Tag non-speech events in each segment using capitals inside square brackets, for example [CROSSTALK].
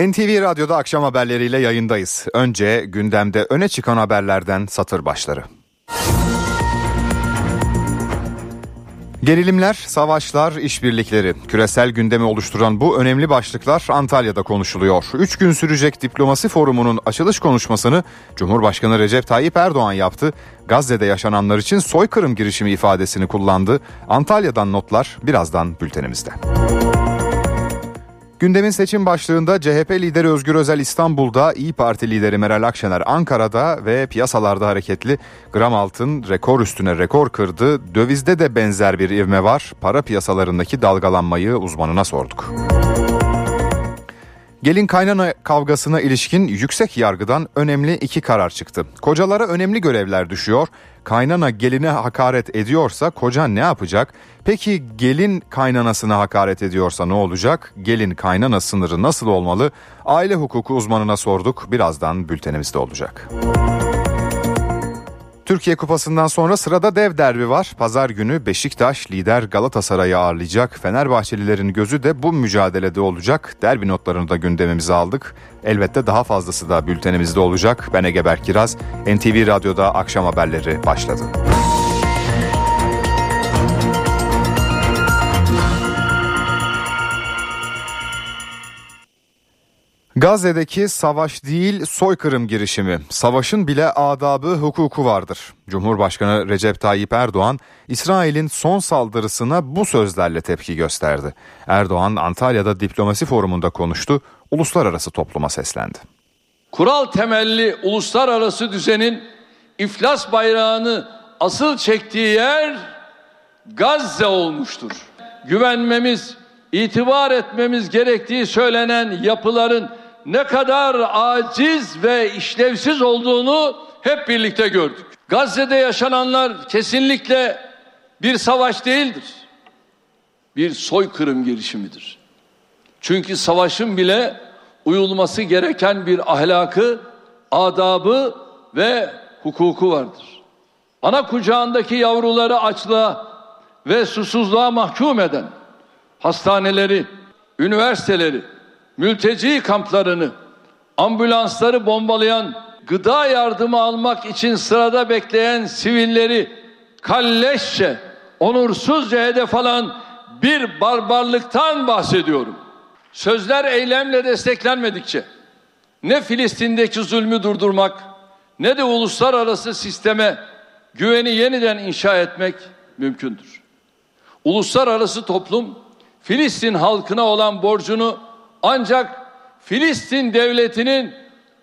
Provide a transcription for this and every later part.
NTV Radyo'da akşam haberleriyle yayındayız. Önce gündemde öne çıkan haberlerden satır başları. Gerilimler, savaşlar, işbirlikleri. Küresel gündemi oluşturan bu önemli başlıklar Antalya'da konuşuluyor. Üç gün sürecek diplomasi forumunun açılış konuşmasını Cumhurbaşkanı Recep Tayyip Erdoğan yaptı. Gazze'de yaşananlar için soykırım girişimi ifadesini kullandı. Antalya'dan notlar birazdan bültenimizde. Gündemin seçim başlığında CHP lideri Özgür Özel İstanbul'da, İyi Parti lideri Meral Akşener Ankara'da ve piyasalarda hareketli gram altın rekor üstüne rekor kırdı. Dövizde de benzer bir ivme var. Para piyasalarındaki dalgalanmayı uzmanına sorduk. Gelin kaynana kavgasına ilişkin yüksek yargıdan önemli iki karar çıktı. Kocalara önemli görevler düşüyor. Kaynana geline hakaret ediyorsa koca ne yapacak? Peki gelin kaynanasına hakaret ediyorsa ne olacak? Gelin kaynana sınırı nasıl olmalı? Aile hukuku uzmanına sorduk. Birazdan bültenimizde olacak. Müzik Türkiye Kupası'ndan sonra sırada dev derbi var. Pazar günü Beşiktaş lider Galatasaray'ı ağırlayacak. Fenerbahçelilerin gözü de bu mücadelede olacak. Derbi notlarını da gündemimize aldık. Elbette daha fazlası da bültenimizde olacak. Ben Ege Berkiraz. NTV Radyo'da akşam haberleri başladı. Gazze'deki savaş değil soykırım girişimi. Savaşın bile adabı hukuku vardır. Cumhurbaşkanı Recep Tayyip Erdoğan İsrail'in son saldırısına bu sözlerle tepki gösterdi. Erdoğan Antalya'da diplomasi forumunda konuştu, uluslararası topluma seslendi. Kural temelli uluslararası düzenin iflas bayrağını asıl çektiği yer Gazze olmuştur. Güvenmemiz, itibar etmemiz gerektiği söylenen yapıların ne kadar aciz ve işlevsiz olduğunu hep birlikte gördük. Gazze'de yaşananlar kesinlikle bir savaş değildir. Bir soykırım girişimidir. Çünkü savaşın bile uyulması gereken bir ahlakı, adabı ve hukuku vardır. Ana kucağındaki yavruları açlığa ve susuzluğa mahkum eden hastaneleri, üniversiteleri, mülteci kamplarını, ambulansları bombalayan, gıda yardımı almak için sırada bekleyen sivilleri kalleşçe, onursuzca hedef alan bir barbarlıktan bahsediyorum. Sözler eylemle desteklenmedikçe ne Filistin'deki zulmü durdurmak ne de uluslararası sisteme güveni yeniden inşa etmek mümkündür. Uluslararası toplum Filistin halkına olan borcunu ancak Filistin devletinin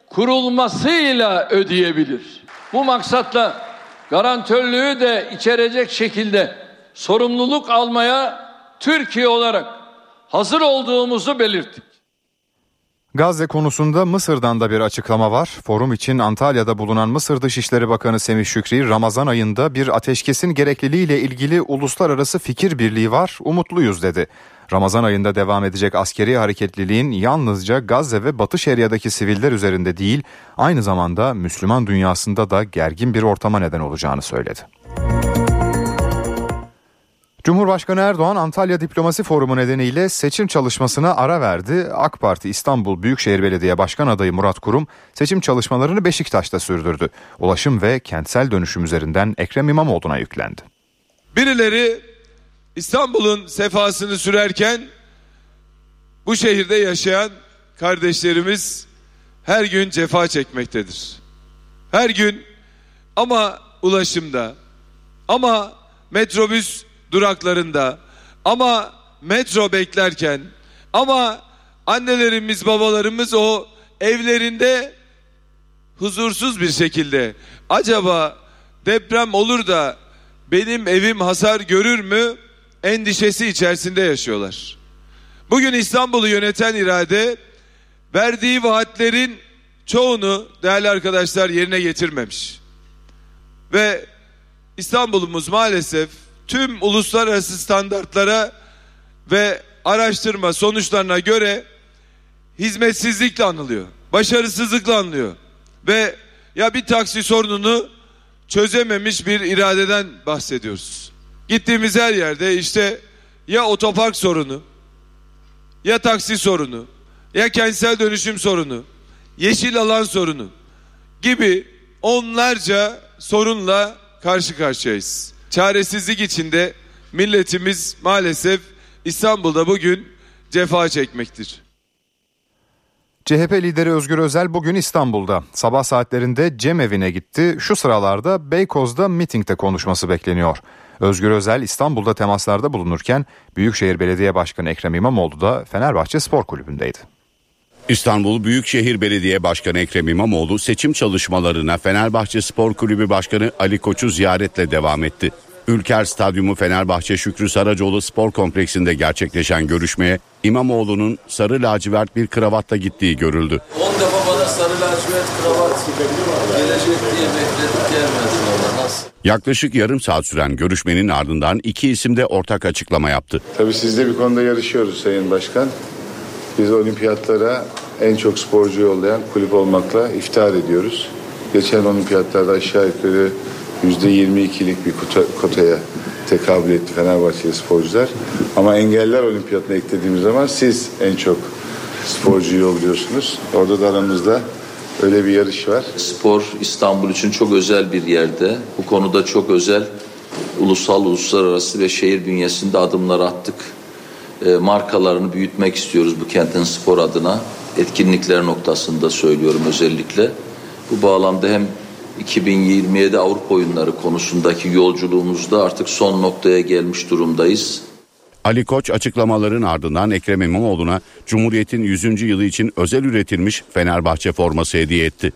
kurulmasıyla ödeyebilir. Bu maksatla garantörlüğü de içerecek şekilde sorumluluk almaya Türkiye olarak hazır olduğumuzu belirttik. Gazze konusunda Mısır'dan da bir açıklama var. Forum için Antalya'da bulunan Mısır Dışişleri Bakanı Semih Şükri, Ramazan ayında bir ateşkesin gerekliliğiyle ilgili uluslararası fikir birliği var, umutluyuz dedi. Ramazan ayında devam edecek askeri hareketliliğin yalnızca Gazze ve Batı Şeria'daki siviller üzerinde değil, aynı zamanda Müslüman dünyasında da gergin bir ortama neden olacağını söyledi. Cumhurbaşkanı Erdoğan Antalya Diplomasi Forumu nedeniyle seçim çalışmasına ara verdi. AK Parti İstanbul Büyükşehir Belediye Başkan adayı Murat Kurum seçim çalışmalarını Beşiktaş'ta sürdürdü. Ulaşım ve kentsel dönüşüm üzerinden Ekrem İmamoğlu'na yüklendi. Birileri İstanbul'un sefasını sürerken bu şehirde yaşayan kardeşlerimiz her gün cefa çekmektedir. Her gün ama ulaşımda ama metrobüs duraklarında ama metro beklerken ama annelerimiz babalarımız o evlerinde huzursuz bir şekilde acaba deprem olur da benim evim hasar görür mü endişesi içerisinde yaşıyorlar. Bugün İstanbul'u yöneten irade verdiği vaatlerin çoğunu değerli arkadaşlar yerine getirmemiş. Ve İstanbul'umuz maalesef tüm uluslararası standartlara ve araştırma sonuçlarına göre hizmetsizlikle anılıyor. Başarısızlıkla anılıyor. Ve ya bir taksi sorununu çözememiş bir iradeden bahsediyoruz. Gittiğimiz her yerde işte ya otopark sorunu, ya taksi sorunu, ya kentsel dönüşüm sorunu, yeşil alan sorunu gibi onlarca sorunla karşı karşıyayız. Çaresizlik içinde milletimiz maalesef İstanbul'da bugün cefa çekmektir. CHP lideri Özgür Özel bugün İstanbul'da. Sabah saatlerinde Cem evine gitti. Şu sıralarda Beykoz'da mitingde konuşması bekleniyor. Özgür Özel İstanbul'da temaslarda bulunurken Büyükşehir Belediye Başkanı Ekrem İmamoğlu da Fenerbahçe Spor Kulübü'ndeydi. İstanbul Büyükşehir Belediye Başkanı Ekrem İmamoğlu seçim çalışmalarına Fenerbahçe Spor Kulübü Başkanı Ali Koç'u ziyaretle devam etti. Ülker Stadyumu Fenerbahçe Şükrü Saracoğlu Spor Kompleksinde gerçekleşen görüşmeye İmamoğlu'nun sarı lacivert bir kravatta gittiği görüldü. 10 defa bana sarı lacivert kravat gelecek diye bekledik gelmedi? Yaklaşık yarım saat süren görüşmenin ardından iki isim de ortak açıklama yaptı. Tabii sizle bir konuda yarışıyoruz Sayın Başkan. Biz olimpiyatlara en çok sporcu yollayan kulüp olmakla iftihar ediyoruz. Geçen olimpiyatlarda aşağı yukarı %22'lik bir kota, kotaya tekabül etti Fenerbahçeli sporcular. Ama engeller olimpiyatına eklediğimiz zaman siz en çok sporcu yolluyorsunuz. Orada da aramızda öyle bir yarış var. Spor İstanbul için çok özel bir yerde. Bu konuda çok özel ulusal, uluslararası ve şehir bünyesinde adımlar attık. E, markalarını büyütmek istiyoruz bu kentin spor adına. Etkinlikler noktasında söylüyorum özellikle. Bu bağlamda hem 2027 Avrupa oyunları konusundaki yolculuğumuzda artık son noktaya gelmiş durumdayız. Ali Koç açıklamaların ardından Ekrem İmamoğlu'na Cumhuriyet'in 100. yılı için özel üretilmiş Fenerbahçe forması hediye etti.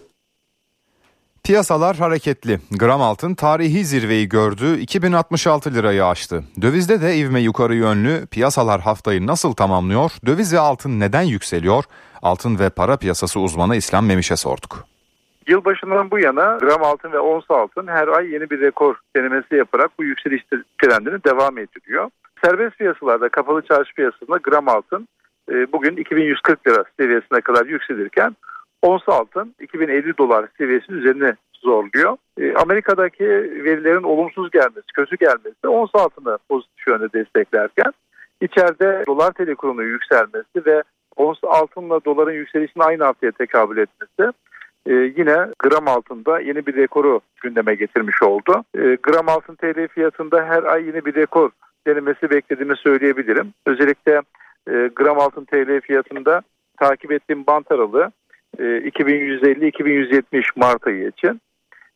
Piyasalar hareketli. Gram altın tarihi zirveyi gördü, 2066 lirayı aştı. Dövizde de ivme yukarı yönlü. Piyasalar haftayı nasıl tamamlıyor? Döviz ve altın neden yükseliyor? Altın ve para piyasası uzmanı İslam Memiş'e sorduk. Yılbaşından bu yana gram altın ve ons altın her ay yeni bir rekor denemesi yaparak bu yükseliş trendini devam ettiriyor. Serbest piyasalarda kapalı çarşı piyasasında gram altın e, bugün 2140 lira seviyesine kadar yükselirken ons altın 2050 dolar seviyesinin üzerine zorluyor. E, Amerika'daki verilerin olumsuz gelmesi, kötü gelmesi ons altını pozitif yönde desteklerken içeride dolar tl kurunun yükselmesi ve ons altınla doların yükselişinin aynı haftaya tekabül etmesi e, yine gram altında yeni bir rekoru gündeme getirmiş oldu. E, gram altın TL fiyatında her ay yeni bir rekor denemesi beklediğimi söyleyebilirim. Özellikle e, gram altın TL fiyatında takip ettiğim bant aralığı e, 2150-2170 Mart ayı için.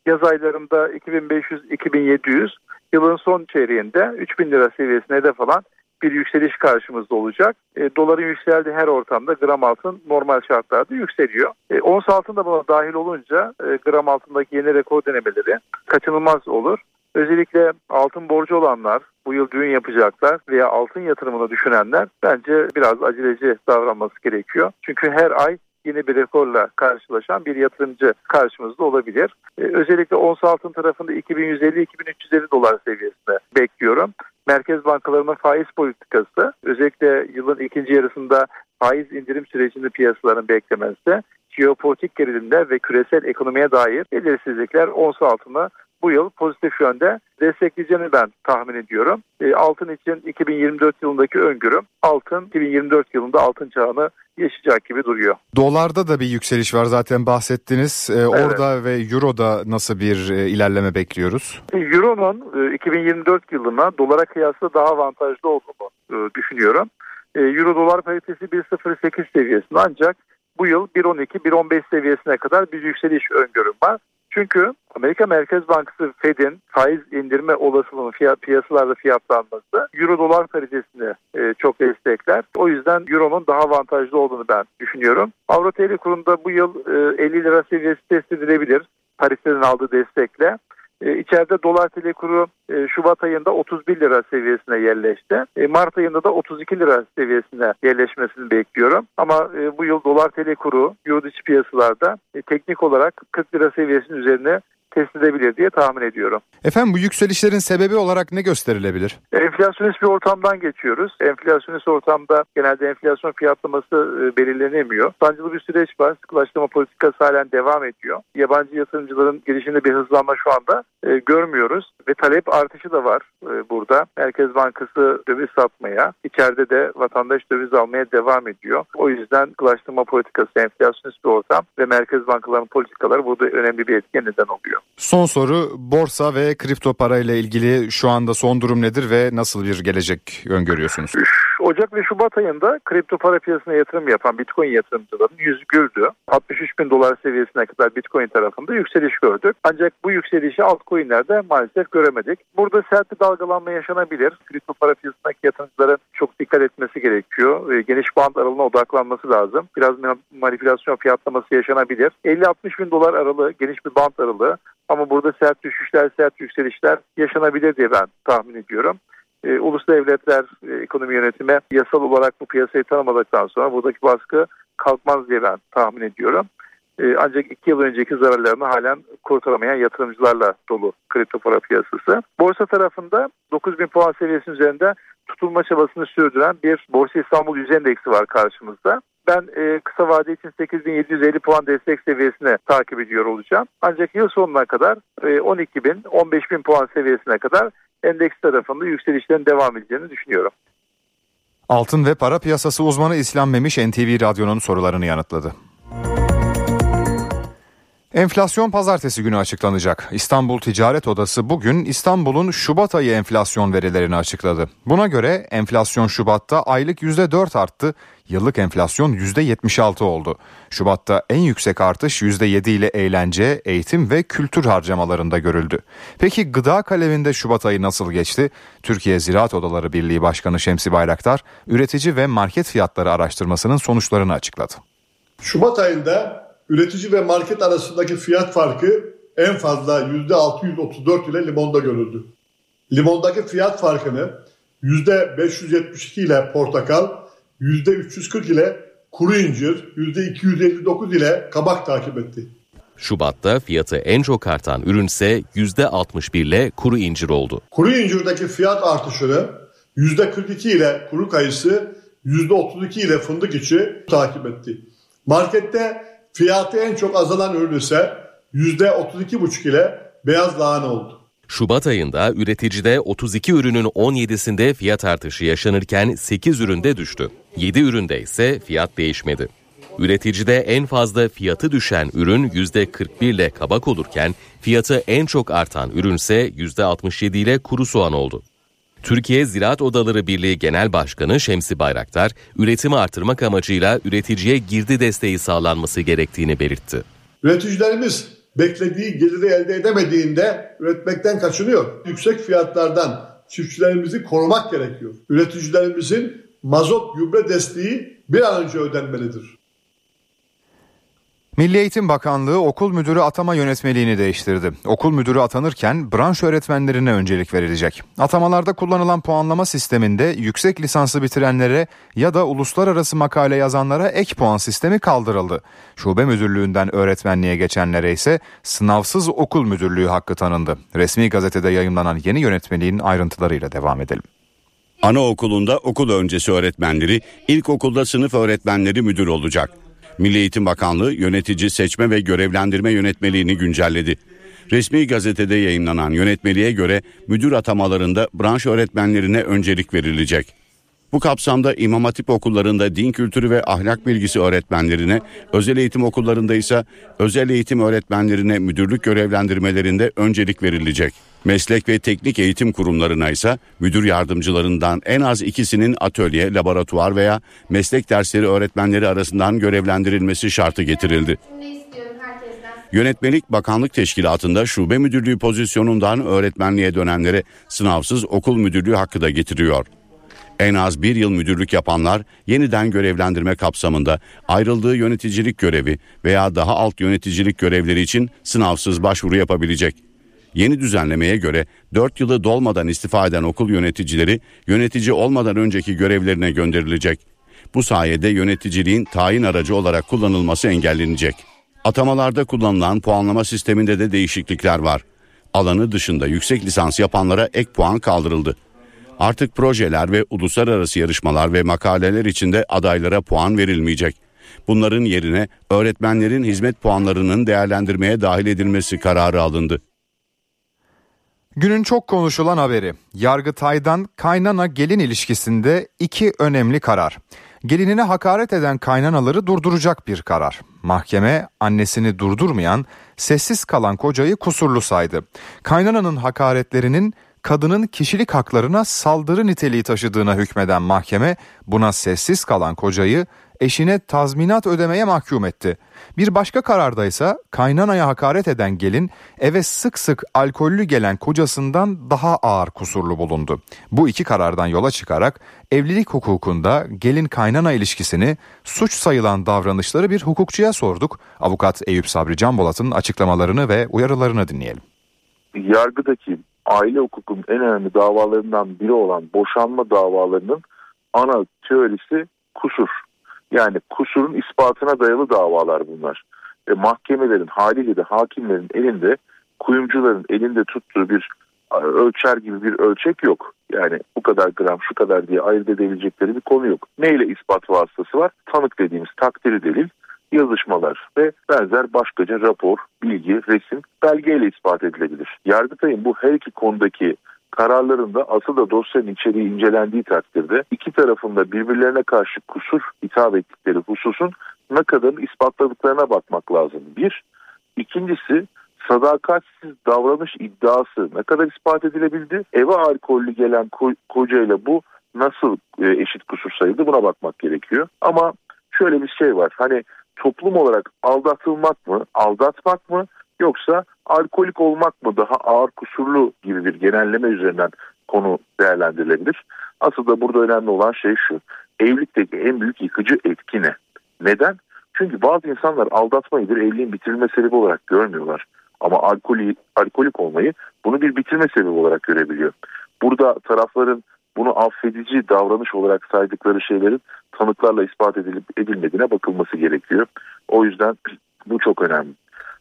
Yaz aylarında 2500-2700, yılın son çeyreğinde 3000 lira seviyesine hedef alan bir yükseliş karşımızda olacak. E, doların yükseldiği her ortamda gram altın normal şartlarda yükseliyor. E, ons altın da buna dahil olunca e, gram altındaki yeni rekor denemeleri kaçınılmaz olur. Özellikle altın borcu olanlar, bu yıl düğün yapacaklar veya altın yatırımını düşünenler bence biraz aceleci davranması gerekiyor. Çünkü her ay yeni bir rekorla karşılaşan bir yatırımcı karşımızda olabilir. Ee, özellikle ons altın tarafında 2150-2350 dolar seviyesinde bekliyorum. Merkez bankalarının faiz politikası özellikle yılın ikinci yarısında faiz indirim sürecini piyasaların beklemesi, jeopolitik gerilimler ve küresel ekonomiye dair belirsizlikler ons altını bu yıl pozitif yönde destekleyeceğini ben tahmin ediyorum. E, altın için 2024 yılındaki öngörüm altın 2024 yılında altın çağını yaşayacak gibi duruyor. Dolarda da bir yükseliş var zaten bahsettiniz. Ee, evet. Orada ve Euro'da nasıl bir e, ilerleme bekliyoruz? Euro'nun e, 2024 yılına dolara kıyasla daha avantajlı olduğunu e, düşünüyorum. E, Euro dolar paritesi 1.08 seviyesinde ancak bu yıl 1.12-1.15 seviyesine kadar bir yükseliş öngörüm var. Çünkü Amerika Merkez Bankası Fed'in faiz indirme olasılığının fiyat, piyasalarda fiyatlanması Euro dolar paritesini e, çok destekler. O yüzden Euro'nun daha avantajlı olduğunu ben düşünüyorum. Avro TL kurunda bu yıl e, 50 lira seviyesi test edilebilir. Paris'ten aldığı destekle. E, içeride dolar tl kuru e, Şubat ayında 31 lira seviyesine yerleşti. E, Mart ayında da 32 lira seviyesine yerleşmesini bekliyorum. Ama e, bu yıl dolar tl kuru yurt içi piyasalarda teknik olarak 40 lira seviyesinin üzerine test edebilir diye tahmin ediyorum. Efendim bu yükselişlerin sebebi olarak ne gösterilebilir? Enflasyonist bir ortamdan geçiyoruz. Enflasyonist ortamda genelde enflasyon fiyatlaması e, belirlenemiyor. Sancılı bir süreç var. Sıkılaştırma politikası halen devam ediyor. Yabancı yatırımcıların gelişinde bir hızlanma şu anda e, görmüyoruz. Ve talep artışı da var e, burada. Merkez Bankası döviz satmaya, içeride de vatandaş döviz almaya devam ediyor. O yüzden sıkılaştırma politikası, enflasyonist bir ortam ve merkez bankalarının politikaları burada önemli bir etken neden oluyor. Son soru borsa ve kripto para ile ilgili şu anda son durum nedir ve nasıl bir gelecek öngörüyorsunuz? Ocak ve Şubat ayında kripto para piyasasına yatırım yapan Bitcoin yatırımcıların yüzü güldü. 63 bin dolar seviyesine kadar Bitcoin tarafında yükseliş gördük. Ancak bu yükselişi altcoin'lerde maalesef göremedik. Burada sert bir dalgalanma yaşanabilir. Kripto para piyasasındaki yatırımcıların çok dikkat etmesi gerekiyor. Geniş band aralığına odaklanması lazım. Biraz manipülasyon fiyatlaması yaşanabilir. 50-60 bin dolar aralığı geniş bir band aralığı ama burada sert düşüşler, sert yükselişler yaşanabilir diye ben tahmin ediyorum e, ulus devletler e, ekonomi yönetimi yasal olarak bu piyasayı tanımadıktan sonra buradaki baskı kalkmaz diye ben tahmin ediyorum. E, ancak iki yıl önceki zararlarını halen kurtaramayan yatırımcılarla dolu kripto para piyasası. Borsa tarafında 9000 puan seviyesinin üzerinde tutulma çabasını sürdüren bir Borsa İstanbul Yüz Endeksi var karşımızda. Ben e, kısa vade için 8750 puan destek seviyesine takip ediyor olacağım. Ancak yıl sonuna kadar e, 12 bin, 15 bin puan seviyesine kadar endeks tarafında yükselişlerin devam edeceğini düşünüyorum. Altın ve para piyasası uzmanı İslam Memiş NTV Radyo'nun sorularını yanıtladı. Enflasyon pazartesi günü açıklanacak. İstanbul Ticaret Odası bugün İstanbul'un Şubat ayı enflasyon verilerini açıkladı. Buna göre enflasyon Şubat'ta aylık %4 arttı, yıllık enflasyon %76 oldu. Şubat'ta en yüksek artış %7 ile eğlence, eğitim ve kültür harcamalarında görüldü. Peki gıda kaleminde Şubat ayı nasıl geçti? Türkiye Ziraat Odaları Birliği Başkanı Şemsi Bayraktar, üretici ve market fiyatları araştırmasının sonuçlarını açıkladı. Şubat ayında üretici ve market arasındaki fiyat farkı en fazla %634 ile limonda görüldü. Limondaki fiyat farkını %572 ile portakal, %340 ile kuru incir, %259 ile kabak takip etti. Şubat'ta fiyatı en çok artan ürünse %61 ile kuru incir oldu. Kuru incirdeki fiyat artışını %42 ile kuru kayısı, %32 ile fındık içi takip etti. Markette fiyatı en çok azalan ürün ise %32,5 ile beyaz lahana oldu. Şubat ayında üreticide 32 ürünün 17'sinde fiyat artışı yaşanırken 8 üründe düştü. 7 üründe ise fiyat değişmedi. Üreticide en fazla fiyatı düşen ürün %41 ile kabak olurken fiyatı en çok artan ürünse %67 ile kuru soğan oldu. Türkiye Ziraat Odaları Birliği Genel Başkanı Şemsi Bayraktar, üretimi artırmak amacıyla üreticiye girdi desteği sağlanması gerektiğini belirtti. Üreticilerimiz beklediği geliri elde edemediğinde üretmekten kaçınıyor. Yüksek fiyatlardan çiftçilerimizi korumak gerekiyor. Üreticilerimizin mazot gübre desteği bir an önce ödenmelidir. Milli Eğitim Bakanlığı okul müdürü atama yönetmeliğini değiştirdi. Okul müdürü atanırken branş öğretmenlerine öncelik verilecek. Atamalarda kullanılan puanlama sisteminde yüksek lisansı bitirenlere ya da uluslararası makale yazanlara ek puan sistemi kaldırıldı. Şube müdürlüğünden öğretmenliğe geçenlere ise sınavsız okul müdürlüğü hakkı tanındı. Resmi gazetede yayınlanan yeni yönetmeliğin ayrıntılarıyla devam edelim. Anaokulunda okul öncesi öğretmenleri, ilkokulda sınıf öğretmenleri müdür olacak. Milli Eğitim Bakanlığı yönetici seçme ve görevlendirme yönetmeliğini güncelledi. Resmi gazetede yayınlanan yönetmeliğe göre müdür atamalarında branş öğretmenlerine öncelik verilecek. Bu kapsamda İmam Hatip okullarında din kültürü ve ahlak bilgisi öğretmenlerine, özel eğitim okullarında ise özel eğitim öğretmenlerine müdürlük görevlendirmelerinde öncelik verilecek. Meslek ve teknik eğitim kurumlarına ise müdür yardımcılarından en az ikisinin atölye, laboratuvar veya meslek dersleri öğretmenleri arasından görevlendirilmesi şartı getirildi. Yönetmelik Bakanlık Teşkilatı'nda şube müdürlüğü pozisyonundan öğretmenliğe dönenlere sınavsız okul müdürlüğü hakkı da getiriyor. En az bir yıl müdürlük yapanlar yeniden görevlendirme kapsamında ayrıldığı yöneticilik görevi veya daha alt yöneticilik görevleri için sınavsız başvuru yapabilecek. Yeni düzenlemeye göre 4 yılı dolmadan istifa eden okul yöneticileri yönetici olmadan önceki görevlerine gönderilecek. Bu sayede yöneticiliğin tayin aracı olarak kullanılması engellenecek. Atamalarda kullanılan puanlama sisteminde de değişiklikler var. Alanı dışında yüksek lisans yapanlara ek puan kaldırıldı. Artık projeler ve uluslararası yarışmalar ve makaleler içinde adaylara puan verilmeyecek. Bunların yerine öğretmenlerin hizmet puanlarının değerlendirmeye dahil edilmesi kararı alındı. Günün çok konuşulan haberi. Yargıtay'dan kaynana gelin ilişkisinde iki önemli karar. Gelinine hakaret eden kaynanaları durduracak bir karar. Mahkeme annesini durdurmayan, sessiz kalan kocayı kusurlu saydı. Kaynananın hakaretlerinin kadının kişilik haklarına saldırı niteliği taşıdığına hükmeden mahkeme buna sessiz kalan kocayı eşine tazminat ödemeye mahkum etti. Bir başka kararda ise kaynanaya hakaret eden gelin eve sık sık alkollü gelen kocasından daha ağır kusurlu bulundu. Bu iki karardan yola çıkarak evlilik hukukunda gelin kaynana ilişkisini suç sayılan davranışları bir hukukçuya sorduk. Avukat Eyüp Sabri Canbolat'ın açıklamalarını ve uyarılarını dinleyelim. Yargıdaki aile hukukunun en önemli davalarından biri olan boşanma davalarının ana teorisi kusur. Yani kusurun ispatına dayalı davalar bunlar. Ve mahkemelerin haliyle de hakimlerin elinde kuyumcuların elinde tuttuğu bir ölçer gibi bir ölçek yok. Yani bu kadar gram şu kadar diye ayırt edebilecekleri bir konu yok. Neyle ispat vasıtası var? Tanık dediğimiz takdiri delil, yazışmalar ve benzer başkaca rapor, bilgi, resim, belgeyle ispat edilebilir. Yargıtay'ın bu her iki konudaki kararlarında asıl da dosyanın içeriği incelendiği takdirde iki tarafında birbirlerine karşı kusur hitap ettikleri hususun ne kadar ispatladıklarına bakmak lazım. Bir. İkincisi sadakatsiz davranış iddiası ne kadar ispat edilebildi? Eve alkollü gelen ko- kocayla bu nasıl e, eşit kusur sayıldı buna bakmak gerekiyor. Ama şöyle bir şey var hani toplum olarak aldatılmak mı, aldatmak mı yoksa alkolik olmak mı daha ağır kusurlu gibi bir genelleme üzerinden konu değerlendirilebilir. Asıl da burada önemli olan şey şu. Evlilikteki en büyük yıkıcı etki ne? Neden? Çünkü bazı insanlar aldatmayı bir evliliğin bitirilme sebebi olarak görmüyorlar. Ama alkoli, alkolik olmayı bunu bir bitirme sebebi olarak görebiliyor. Burada tarafların bunu affedici davranış olarak saydıkları şeylerin tanıklarla ispat edilip edilmediğine bakılması gerekiyor. O yüzden [CLEARS THROAT] bu çok önemli.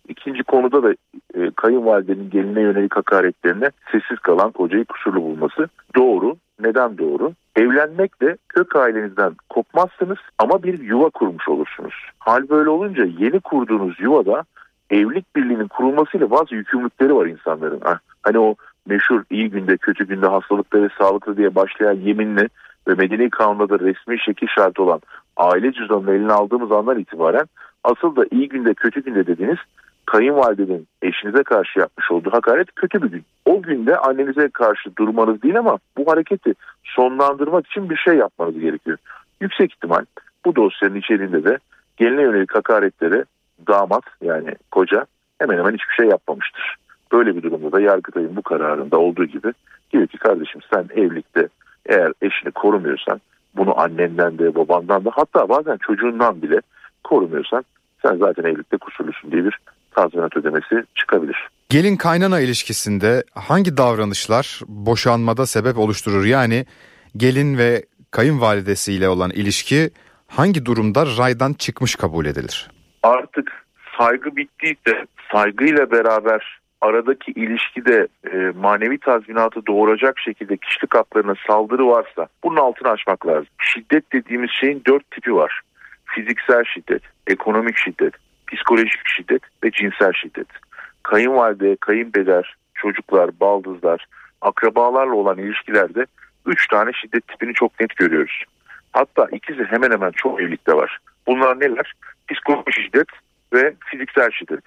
İkinci konuda da e, kayınvalidenin geline yönelik hakaretlerine sessiz kalan kocayı kusurlu bulması doğru. Neden doğru? Evlenmekle kök ailenizden kopmazsınız ama bir yuva kurmuş olursunuz. Hal böyle olunca yeni kurduğunuz yuvada evlilik birliğinin kurulmasıyla bazı yükümlülükleri var insanların. Hani o meşhur iyi günde kötü günde hastalıkta ve sağlıklı diye başlayan yeminle ve medeni kanunda da resmi şekil şartı olan aile cüzdanını eline aldığımız andan itibaren asıl da iyi günde kötü günde dediğiniz kayınvalidenin eşinize karşı yapmış olduğu hakaret kötü bir gün. O günde annenize karşı durmanız değil ama bu hareketi sonlandırmak için bir şey yapmanız gerekiyor. Yüksek ihtimal bu dosyanın içerisinde de geline yönelik hakaretlere damat yani koca hemen hemen hiçbir şey yapmamıştır. Böyle bir durumda da Yargıtay'ın bu kararında olduğu gibi diyor ki kardeşim sen evlilikte eğer eşini korumuyorsan bunu annenden de babandan da hatta bazen çocuğundan bile korumuyorsan sen zaten evlilikte kusurlusun diye bir tazminat ödemesi çıkabilir. Gelin kaynana ilişkisinde hangi davranışlar boşanmada sebep oluşturur? Yani gelin ve kayınvalidesiyle olan ilişki hangi durumda raydan çıkmış kabul edilir? Artık saygı bittiyse saygıyla beraber aradaki ilişkide e, manevi tazminatı doğuracak şekilde kişilik haklarına saldırı varsa bunun altını açmak lazım. Şiddet dediğimiz şeyin dört tipi var. Fiziksel şiddet, ekonomik şiddet, psikolojik şiddet ve cinsel şiddet. Kayınvalide, kayınpeder, çocuklar, baldızlar, akrabalarla olan ilişkilerde üç tane şiddet tipini çok net görüyoruz. Hatta ikisi hemen hemen çok evlilikte var. Bunlar neler? Psikolojik şiddet ve fiziksel şiddet.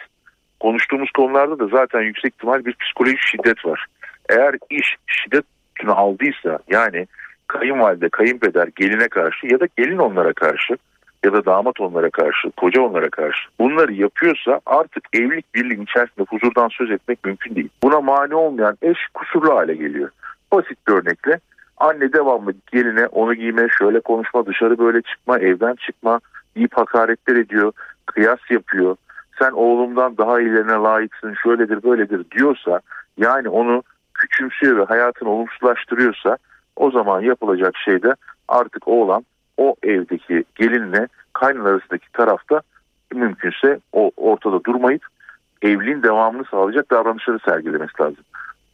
Konuştuğumuz konularda da zaten yüksek ihtimal bir psikolojik şiddet var. Eğer iş şiddet aldıysa yani kayınvalide, kayınpeder geline karşı ya da gelin onlara karşı ya da damat onlara karşı, koca onlara karşı bunları yapıyorsa artık evlilik birliğin içerisinde huzurdan söz etmek mümkün değil. Buna mani olmayan eş kusurlu hale geliyor. Basit bir örnekle anne devamlı geline onu giyme, şöyle konuşma, dışarı böyle çıkma, evden çıkma deyip hakaretler ediyor, kıyas yapıyor. Sen oğlumdan daha iyilerine layıksın, şöyledir böyledir diyorsa yani onu küçümsüyor ve hayatını olumsuzlaştırıyorsa o zaman yapılacak şey de artık oğlan o evdeki gelinle kaynın arasındaki tarafta mümkünse o ortada durmayıp evliliğin devamını sağlayacak davranışları sergilemesi lazım.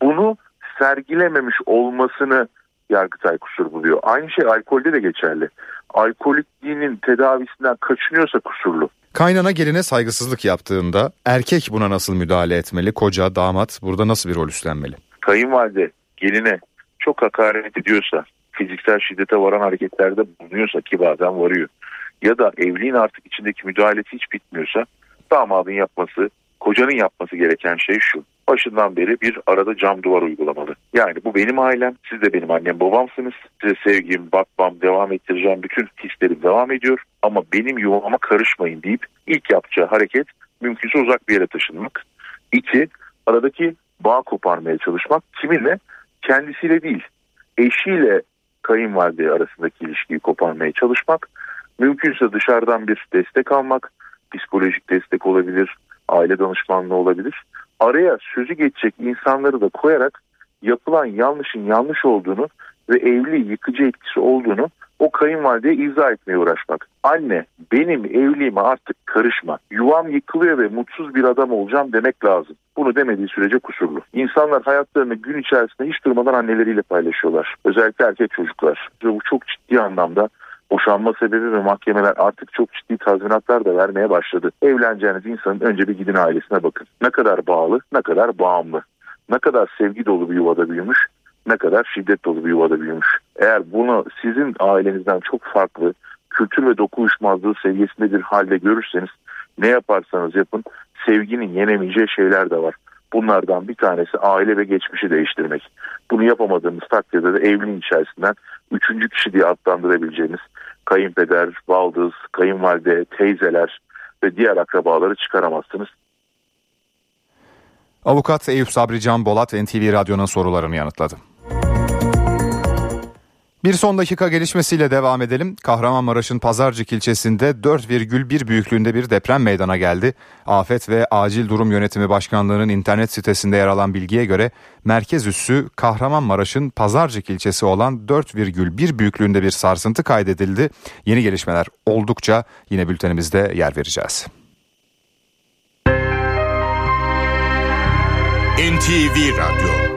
Bunu sergilememiş olmasını Yargıtay kusur buluyor. Aynı şey alkolde de geçerli. Alkolikliğinin tedavisinden kaçınıyorsa kusurlu. Kaynana geline saygısızlık yaptığında erkek buna nasıl müdahale etmeli? Koca, damat burada nasıl bir rol üstlenmeli? Kayınvalide geline çok hakaret ediyorsa, fiziksel şiddete varan hareketlerde bulunuyorsa ki bazen varıyor. Ya da evliliğin artık içindeki müdahalesi hiç bitmiyorsa damadın yapması, kocanın yapması gereken şey şu. Başından beri bir arada cam duvar uygulamalı. Yani bu benim ailem, siz de benim annem babamsınız. Size sevgim, bakmam, devam ettireceğim bütün hislerim devam ediyor. Ama benim yuvama karışmayın deyip ilk yapacağı hareket mümkünse uzak bir yere taşınmak. İki, aradaki bağ koparmaya çalışmak. Kiminle? Kendisiyle değil, eşiyle kayınvalide arasındaki ilişkiyi koparmaya çalışmak. Mümkünse dışarıdan bir destek almak, psikolojik destek olabilir, aile danışmanlığı olabilir. Araya sözü geçecek insanları da koyarak yapılan yanlışın yanlış olduğunu ve evli yıkıcı etkisi olduğunu o kayınvalideye izah etmeye uğraşmak. Anne benim evliliğime artık karışma. Yuvam yıkılıyor ve mutsuz bir adam olacağım demek lazım. Bunu demediği sürece kusurlu. İnsanlar hayatlarını gün içerisinde hiç durmadan anneleriyle paylaşıyorlar. Özellikle erkek çocuklar. Ve bu çok ciddi anlamda boşanma sebebi ve mahkemeler artık çok ciddi tazminatlar da vermeye başladı. Evleneceğiniz insanın önce bir gidin ailesine bakın. Ne kadar bağlı, ne kadar bağımlı. Ne kadar sevgi dolu bir yuvada büyümüş, ne kadar şiddet dolu bir yuvada büyümüş. Eğer bunu sizin ailenizden çok farklı kültür ve doku uyuşmazlığı seviyesinde bir halde görürseniz ne yaparsanız yapın sevginin yenemeyeceği şeyler de var. Bunlardan bir tanesi aile ve geçmişi değiştirmek. Bunu yapamadığınız takdirde de evliliğin içerisinden üçüncü kişi diye adlandırabileceğiniz kayınpeder, baldız, kayınvalide, teyzeler ve diğer akrabaları çıkaramazsınız. Avukat Eyüp Sabri Can Bolat NTV Radyo'nun sorularını yanıtladı. Bir son dakika gelişmesiyle devam edelim. Kahramanmaraş'ın Pazarcık ilçesinde 4,1 büyüklüğünde bir deprem meydana geldi. Afet ve Acil Durum Yönetimi Başkanlığı'nın internet sitesinde yer alan bilgiye göre merkez üssü Kahramanmaraş'ın Pazarcık ilçesi olan 4,1 büyüklüğünde bir sarsıntı kaydedildi. Yeni gelişmeler oldukça yine bültenimizde yer vereceğiz. NTV Radyo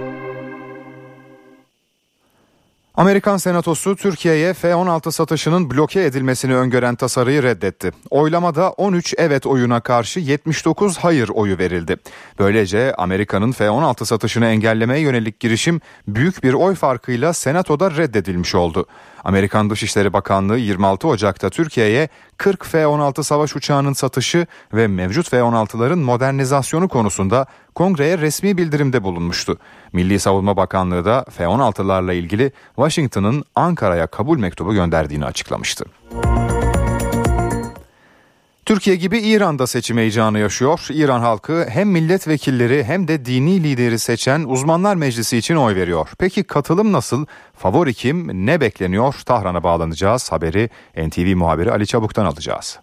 Amerikan Senatosu Türkiye'ye F-16 satışının bloke edilmesini öngören tasarıyı reddetti. Oylamada 13 evet oyuna karşı 79 hayır oyu verildi. Böylece Amerika'nın F-16 satışını engellemeye yönelik girişim büyük bir oy farkıyla Senato'da reddedilmiş oldu. Amerikan Dışişleri Bakanlığı 26 Ocak'ta Türkiye'ye 40 F-16 savaş uçağının satışı ve mevcut F-16'ların modernizasyonu konusunda kongreye resmi bildirimde bulunmuştu. Milli Savunma Bakanlığı da F-16'larla ilgili Washington'ın Ankara'ya kabul mektubu gönderdiğini açıklamıştı. Türkiye gibi İran'da seçim heyecanı yaşıyor. İran halkı hem milletvekilleri hem de dini lideri seçen uzmanlar meclisi için oy veriyor. Peki katılım nasıl? Favori kim? Ne bekleniyor? Tahran'a bağlanacağız. Haberi NTV muhabiri Ali Çabuk'tan alacağız.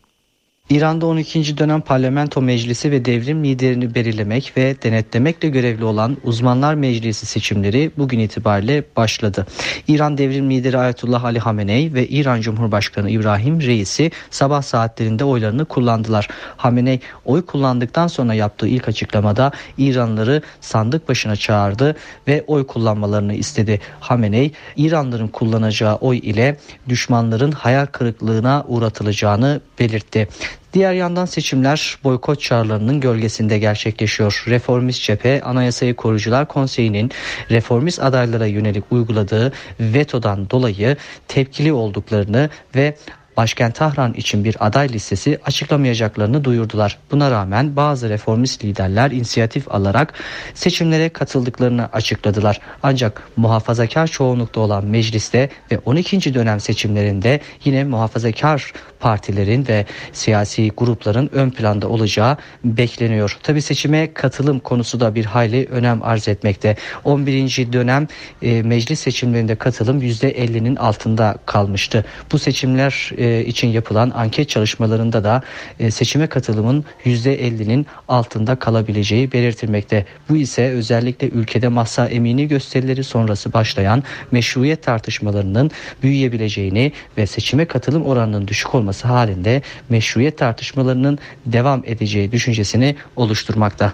İran'da 12. dönem parlamento meclisi ve devrim liderini belirlemek ve denetlemekle görevli olan Uzmanlar Meclisi seçimleri bugün itibariyle başladı. İran devrim lideri Ayetullah Ali Hamenei ve İran Cumhurbaşkanı İbrahim Reisi sabah saatlerinde oylarını kullandılar. Hamenei oy kullandıktan sonra yaptığı ilk açıklamada İranlıları sandık başına çağırdı ve oy kullanmalarını istedi. Hamenei İranlıların kullanacağı oy ile düşmanların hayal kırıklığına uğratılacağını belirtti. Diğer yandan seçimler boykot çağrılarının gölgesinde gerçekleşiyor. Reformist cephe Anayasayı Korucular Konseyi'nin reformist adaylara yönelik uyguladığı vetodan dolayı tepkili olduklarını ve başkent Tahran için bir aday listesi açıklamayacaklarını duyurdular. Buna rağmen bazı reformist liderler inisiyatif alarak seçimlere katıldıklarını açıkladılar. Ancak muhafazakar çoğunlukta olan mecliste ve 12. dönem seçimlerinde yine muhafazakar partilerin ve siyasi grupların ön planda olacağı bekleniyor. Tabi seçime katılım konusu da bir hayli önem arz etmekte. 11. dönem e, meclis seçimlerinde katılım %50'nin altında kalmıştı. Bu seçimler e, e, için yapılan anket çalışmalarında da e, seçime katılımın %50'nin altında kalabileceği belirtilmekte. Bu ise özellikle ülkede masa emini gösterileri sonrası başlayan meşruiyet tartışmalarının büyüyebileceğini ve seçime katılım oranının düşük olması halinde meşruiyet tartışmalarının devam edeceği düşüncesini oluşturmakta.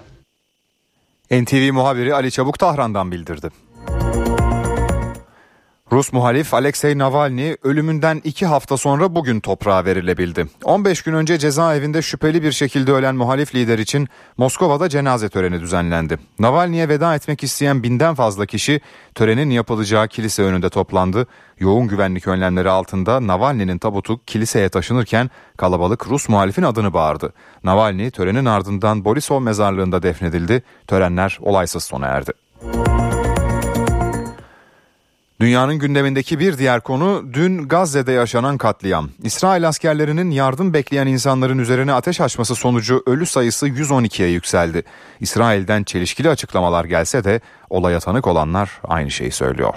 NTV muhabiri Ali Çabuk Tahran'dan bildirdi. Rus muhalif Alexei Navalny ölümünden iki hafta sonra bugün toprağa verilebildi. 15 gün önce cezaevinde şüpheli bir şekilde ölen muhalif lider için Moskova'da cenaze töreni düzenlendi. Navalny'e veda etmek isteyen binden fazla kişi törenin yapılacağı kilise önünde toplandı. Yoğun güvenlik önlemleri altında Navalny'nin tabutu kiliseye taşınırken kalabalık Rus muhalifin adını bağırdı. Navalny törenin ardından Borisov mezarlığında defnedildi. Törenler olaysız sona erdi. Dünyanın gündemindeki bir diğer konu dün Gazze'de yaşanan katliam. İsrail askerlerinin yardım bekleyen insanların üzerine ateş açması sonucu ölü sayısı 112'ye yükseldi. İsrail'den çelişkili açıklamalar gelse de olaya tanık olanlar aynı şeyi söylüyor.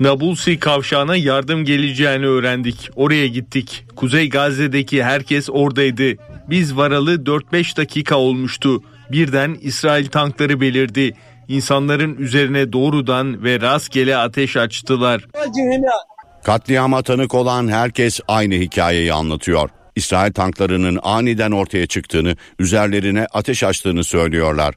Nabulsi kavşağına yardım geleceğini öğrendik. Oraya gittik. Kuzey Gazze'deki herkes oradaydı. Biz varalı 4-5 dakika olmuştu. Birden İsrail tankları belirdi. İnsanların üzerine doğrudan ve rastgele ateş açtılar. Katliama tanık olan herkes aynı hikayeyi anlatıyor. İsrail tanklarının aniden ortaya çıktığını, üzerlerine ateş açtığını söylüyorlar.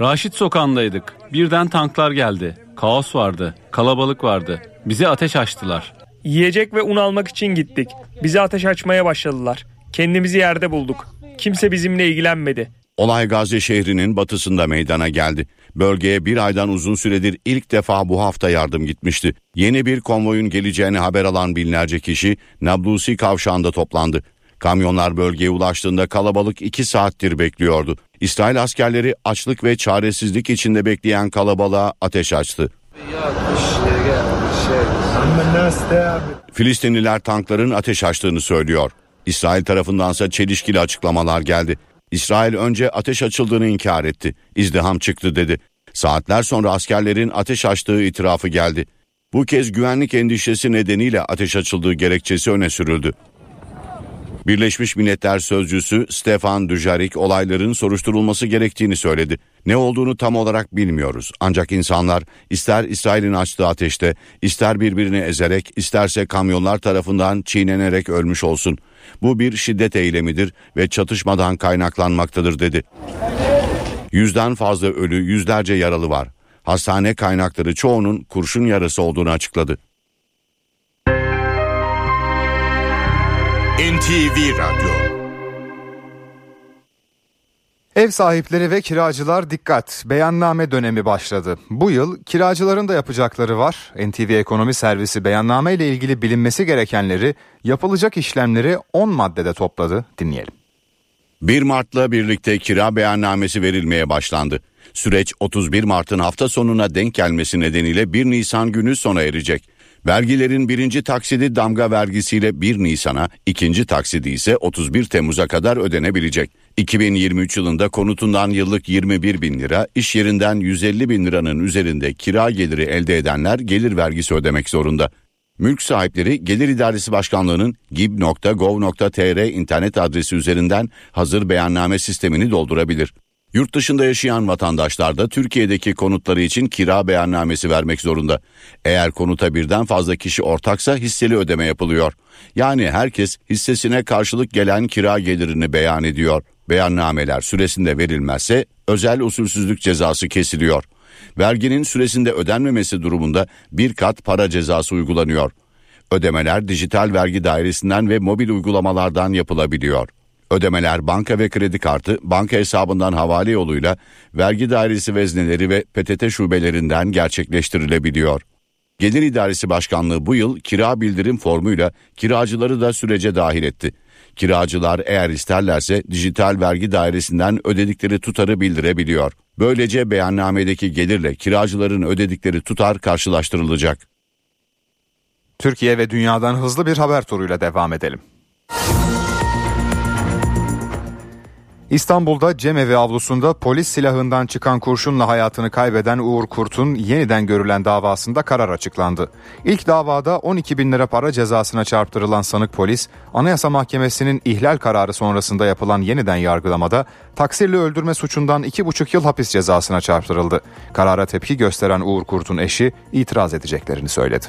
Raşit sokağındaydık. Birden tanklar geldi. Kaos vardı, kalabalık vardı. Bize ateş açtılar. Yiyecek ve un almak için gittik. Bize ateş açmaya başladılar. Kendimizi yerde bulduk. Kimse bizimle ilgilenmedi. Olay Gazze şehrinin batısında meydana geldi. Bölgeye bir aydan uzun süredir ilk defa bu hafta yardım gitmişti. Yeni bir konvoyun geleceğini haber alan binlerce kişi Nablusi kavşağında toplandı. Kamyonlar bölgeye ulaştığında kalabalık iki saattir bekliyordu. İsrail askerleri açlık ve çaresizlik içinde bekleyen kalabalığa ateş açtı. Filistinliler tankların ateş açtığını söylüyor. İsrail tarafındansa çelişkili açıklamalar geldi. İsrail önce ateş açıldığını inkar etti. İzdiham çıktı dedi. Saatler sonra askerlerin ateş açtığı itirafı geldi. Bu kez güvenlik endişesi nedeniyle ateş açıldığı gerekçesi öne sürüldü. Birleşmiş Milletler Sözcüsü Stefan Dujarric olayların soruşturulması gerektiğini söyledi. Ne olduğunu tam olarak bilmiyoruz. Ancak insanlar ister İsrail'in açtığı ateşte, ister birbirini ezerek, isterse kamyonlar tarafından çiğnenerek ölmüş olsun. Bu bir şiddet eylemidir ve çatışmadan kaynaklanmaktadır dedi. Yüzden fazla ölü, yüzlerce yaralı var. Hastane kaynakları çoğunun kurşun yarası olduğunu açıkladı. NTV Radyo Ev sahipleri ve kiracılar dikkat. Beyanname dönemi başladı. Bu yıl kiracıların da yapacakları var. NTV Ekonomi Servisi beyanname ile ilgili bilinmesi gerekenleri, yapılacak işlemleri 10 maddede topladı. Dinleyelim. 1 Mart'la birlikte kira beyannamesi verilmeye başlandı. Süreç 31 Mart'ın hafta sonuna denk gelmesi nedeniyle 1 Nisan günü sona erecek. Vergilerin birinci taksidi damga vergisiyle 1 Nisan'a, ikinci taksidi ise 31 Temmuz'a kadar ödenebilecek. 2023 yılında konutundan yıllık 21 bin lira, iş yerinden 150 bin liranın üzerinde kira geliri elde edenler gelir vergisi ödemek zorunda. Mülk sahipleri Gelir İdaresi Başkanlığı'nın gib.gov.tr internet adresi üzerinden hazır beyanname sistemini doldurabilir. Yurt dışında yaşayan vatandaşlar da Türkiye'deki konutları için kira beyannamesi vermek zorunda. Eğer konuta birden fazla kişi ortaksa hisseli ödeme yapılıyor. Yani herkes hissesine karşılık gelen kira gelirini beyan ediyor. Beyannameler süresinde verilmezse özel usulsüzlük cezası kesiliyor. Verginin süresinde ödenmemesi durumunda bir kat para cezası uygulanıyor. Ödemeler dijital vergi dairesinden ve mobil uygulamalardan yapılabiliyor. Ödemeler banka ve kredi kartı, banka hesabından havale yoluyla vergi dairesi vezneleri ve PTT şubelerinden gerçekleştirilebiliyor. Gelir İdaresi Başkanlığı bu yıl kira bildirim formuyla kiracıları da sürece dahil etti. Kiracılar eğer isterlerse dijital vergi dairesinden ödedikleri tutarı bildirebiliyor. Böylece beyannamedeki gelirle kiracıların ödedikleri tutar karşılaştırılacak. Türkiye ve dünyadan hızlı bir haber turuyla devam edelim. İstanbul'da cemevi avlusunda polis silahından çıkan kurşunla hayatını kaybeden Uğur Kurt'un yeniden görülen davasında karar açıklandı. İlk davada 12 bin lira para cezasına çarptırılan sanık polis, Anayasa Mahkemesi'nin ihlal kararı sonrasında yapılan yeniden yargılamada taksirli öldürme suçundan 2,5 yıl hapis cezasına çarptırıldı. Karara tepki gösteren Uğur Kurt'un eşi itiraz edeceklerini söyledi.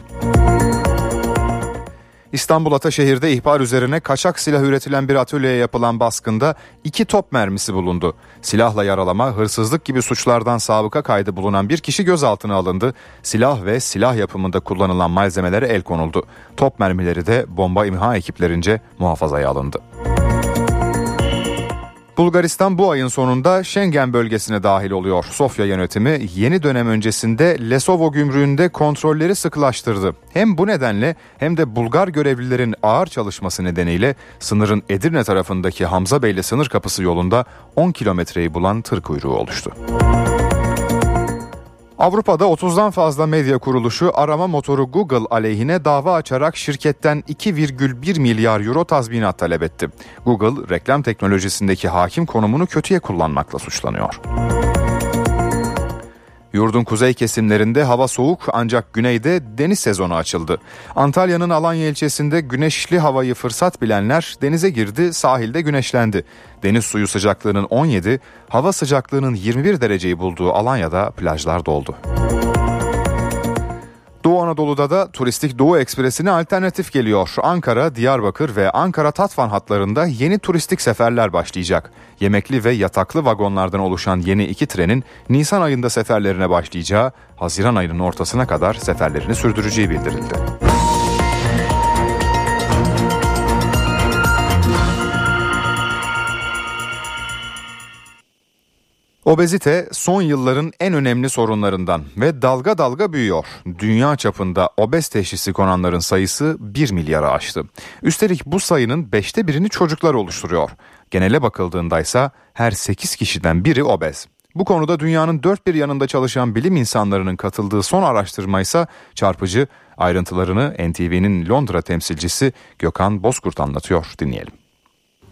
İstanbul Ataşehir'de ihbar üzerine kaçak silah üretilen bir atölyeye yapılan baskında iki top mermisi bulundu. Silahla yaralama, hırsızlık gibi suçlardan sabıka kaydı bulunan bir kişi gözaltına alındı. Silah ve silah yapımında kullanılan malzemelere el konuldu. Top mermileri de bomba imha ekiplerince muhafazaya alındı. Bulgaristan bu ayın sonunda Schengen bölgesine dahil oluyor. Sofya yönetimi yeni dönem öncesinde Lesovo gümrüğünde kontrolleri sıkılaştırdı. Hem bu nedenle hem de Bulgar görevlilerin ağır çalışması nedeniyle sınırın Edirne tarafındaki Hamza Beyli sınır kapısı yolunda 10 kilometreyi bulan tır kuyruğu oluştu. Avrupa'da 30'dan fazla medya kuruluşu arama motoru Google aleyhine dava açarak şirketten 2,1 milyar euro tazminat talep etti. Google reklam teknolojisindeki hakim konumunu kötüye kullanmakla suçlanıyor. Yurdun kuzey kesimlerinde hava soğuk ancak güneyde deniz sezonu açıldı. Antalya'nın Alanya ilçesinde güneşli havayı fırsat bilenler denize girdi, sahilde güneşlendi. Deniz suyu sıcaklığının 17, hava sıcaklığının 21 dereceyi bulduğu Alanya'da plajlar doldu. Doğu Anadolu'da da turistik Doğu Ekspresi'ne alternatif geliyor. Ankara, Diyarbakır ve Ankara Tatvan hatlarında yeni turistik seferler başlayacak. Yemekli ve yataklı vagonlardan oluşan yeni iki trenin Nisan ayında seferlerine başlayacağı, Haziran ayının ortasına kadar seferlerini sürdüreceği bildirildi. Obezite son yılların en önemli sorunlarından ve dalga dalga büyüyor. Dünya çapında obez teşhisi konanların sayısı 1 milyara aştı. Üstelik bu sayının beşte birini çocuklar oluşturuyor. Genele bakıldığında ise her 8 kişiden biri obez. Bu konuda dünyanın dört bir yanında çalışan bilim insanlarının katıldığı son araştırma ise çarpıcı. Ayrıntılarını NTV'nin Londra temsilcisi Gökhan Bozkurt anlatıyor. Dinleyelim.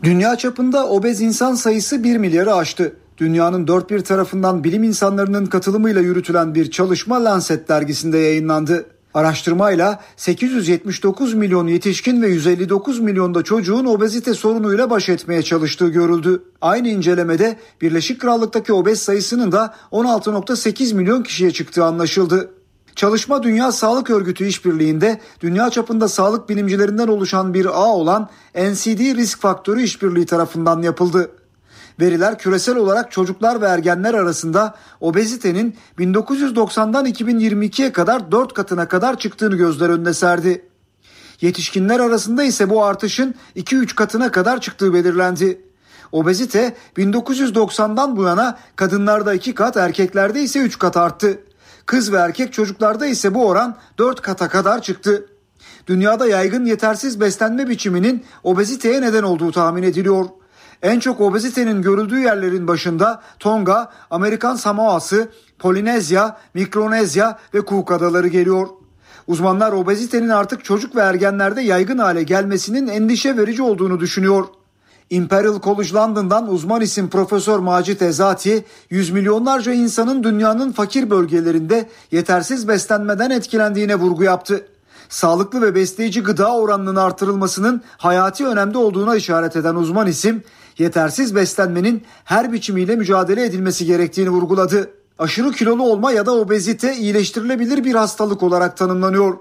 Dünya çapında obez insan sayısı 1 milyarı aştı. Dünyanın dört bir tarafından bilim insanlarının katılımıyla yürütülen bir çalışma Lancet dergisinde yayınlandı. Araştırmayla 879 milyon yetişkin ve 159 milyonda çocuğun obezite sorunuyla baş etmeye çalıştığı görüldü. Aynı incelemede Birleşik Krallık'taki obez sayısının da 16.8 milyon kişiye çıktığı anlaşıldı. Çalışma Dünya Sağlık Örgütü işbirliğinde dünya çapında sağlık bilimcilerinden oluşan bir ağ olan NCD Risk Faktörü işbirliği tarafından yapıldı. Veriler küresel olarak çocuklar ve ergenler arasında obezitenin 1990'dan 2022'ye kadar 4 katına kadar çıktığını gözler önüne serdi. Yetişkinler arasında ise bu artışın 2-3 katına kadar çıktığı belirlendi. Obezite 1990'dan bu yana kadınlarda 2 kat, erkeklerde ise 3 kat arttı. Kız ve erkek çocuklarda ise bu oran 4 kata kadar çıktı. Dünyada yaygın yetersiz beslenme biçiminin obeziteye neden olduğu tahmin ediliyor. En çok obezitenin görüldüğü yerlerin başında Tonga, Amerikan Samoası, Polinezya, Mikronezya ve Cook Adaları geliyor. Uzmanlar obezitenin artık çocuk ve ergenlerde yaygın hale gelmesinin endişe verici olduğunu düşünüyor. Imperial College London'dan uzman isim Profesör Macit Ezati, yüz milyonlarca insanın dünyanın fakir bölgelerinde yetersiz beslenmeden etkilendiğine vurgu yaptı. Sağlıklı ve besleyici gıda oranının artırılmasının hayati önemde olduğuna işaret eden uzman isim, yetersiz beslenmenin her biçimiyle mücadele edilmesi gerektiğini vurguladı. Aşırı kilolu olma ya da obezite iyileştirilebilir bir hastalık olarak tanımlanıyor.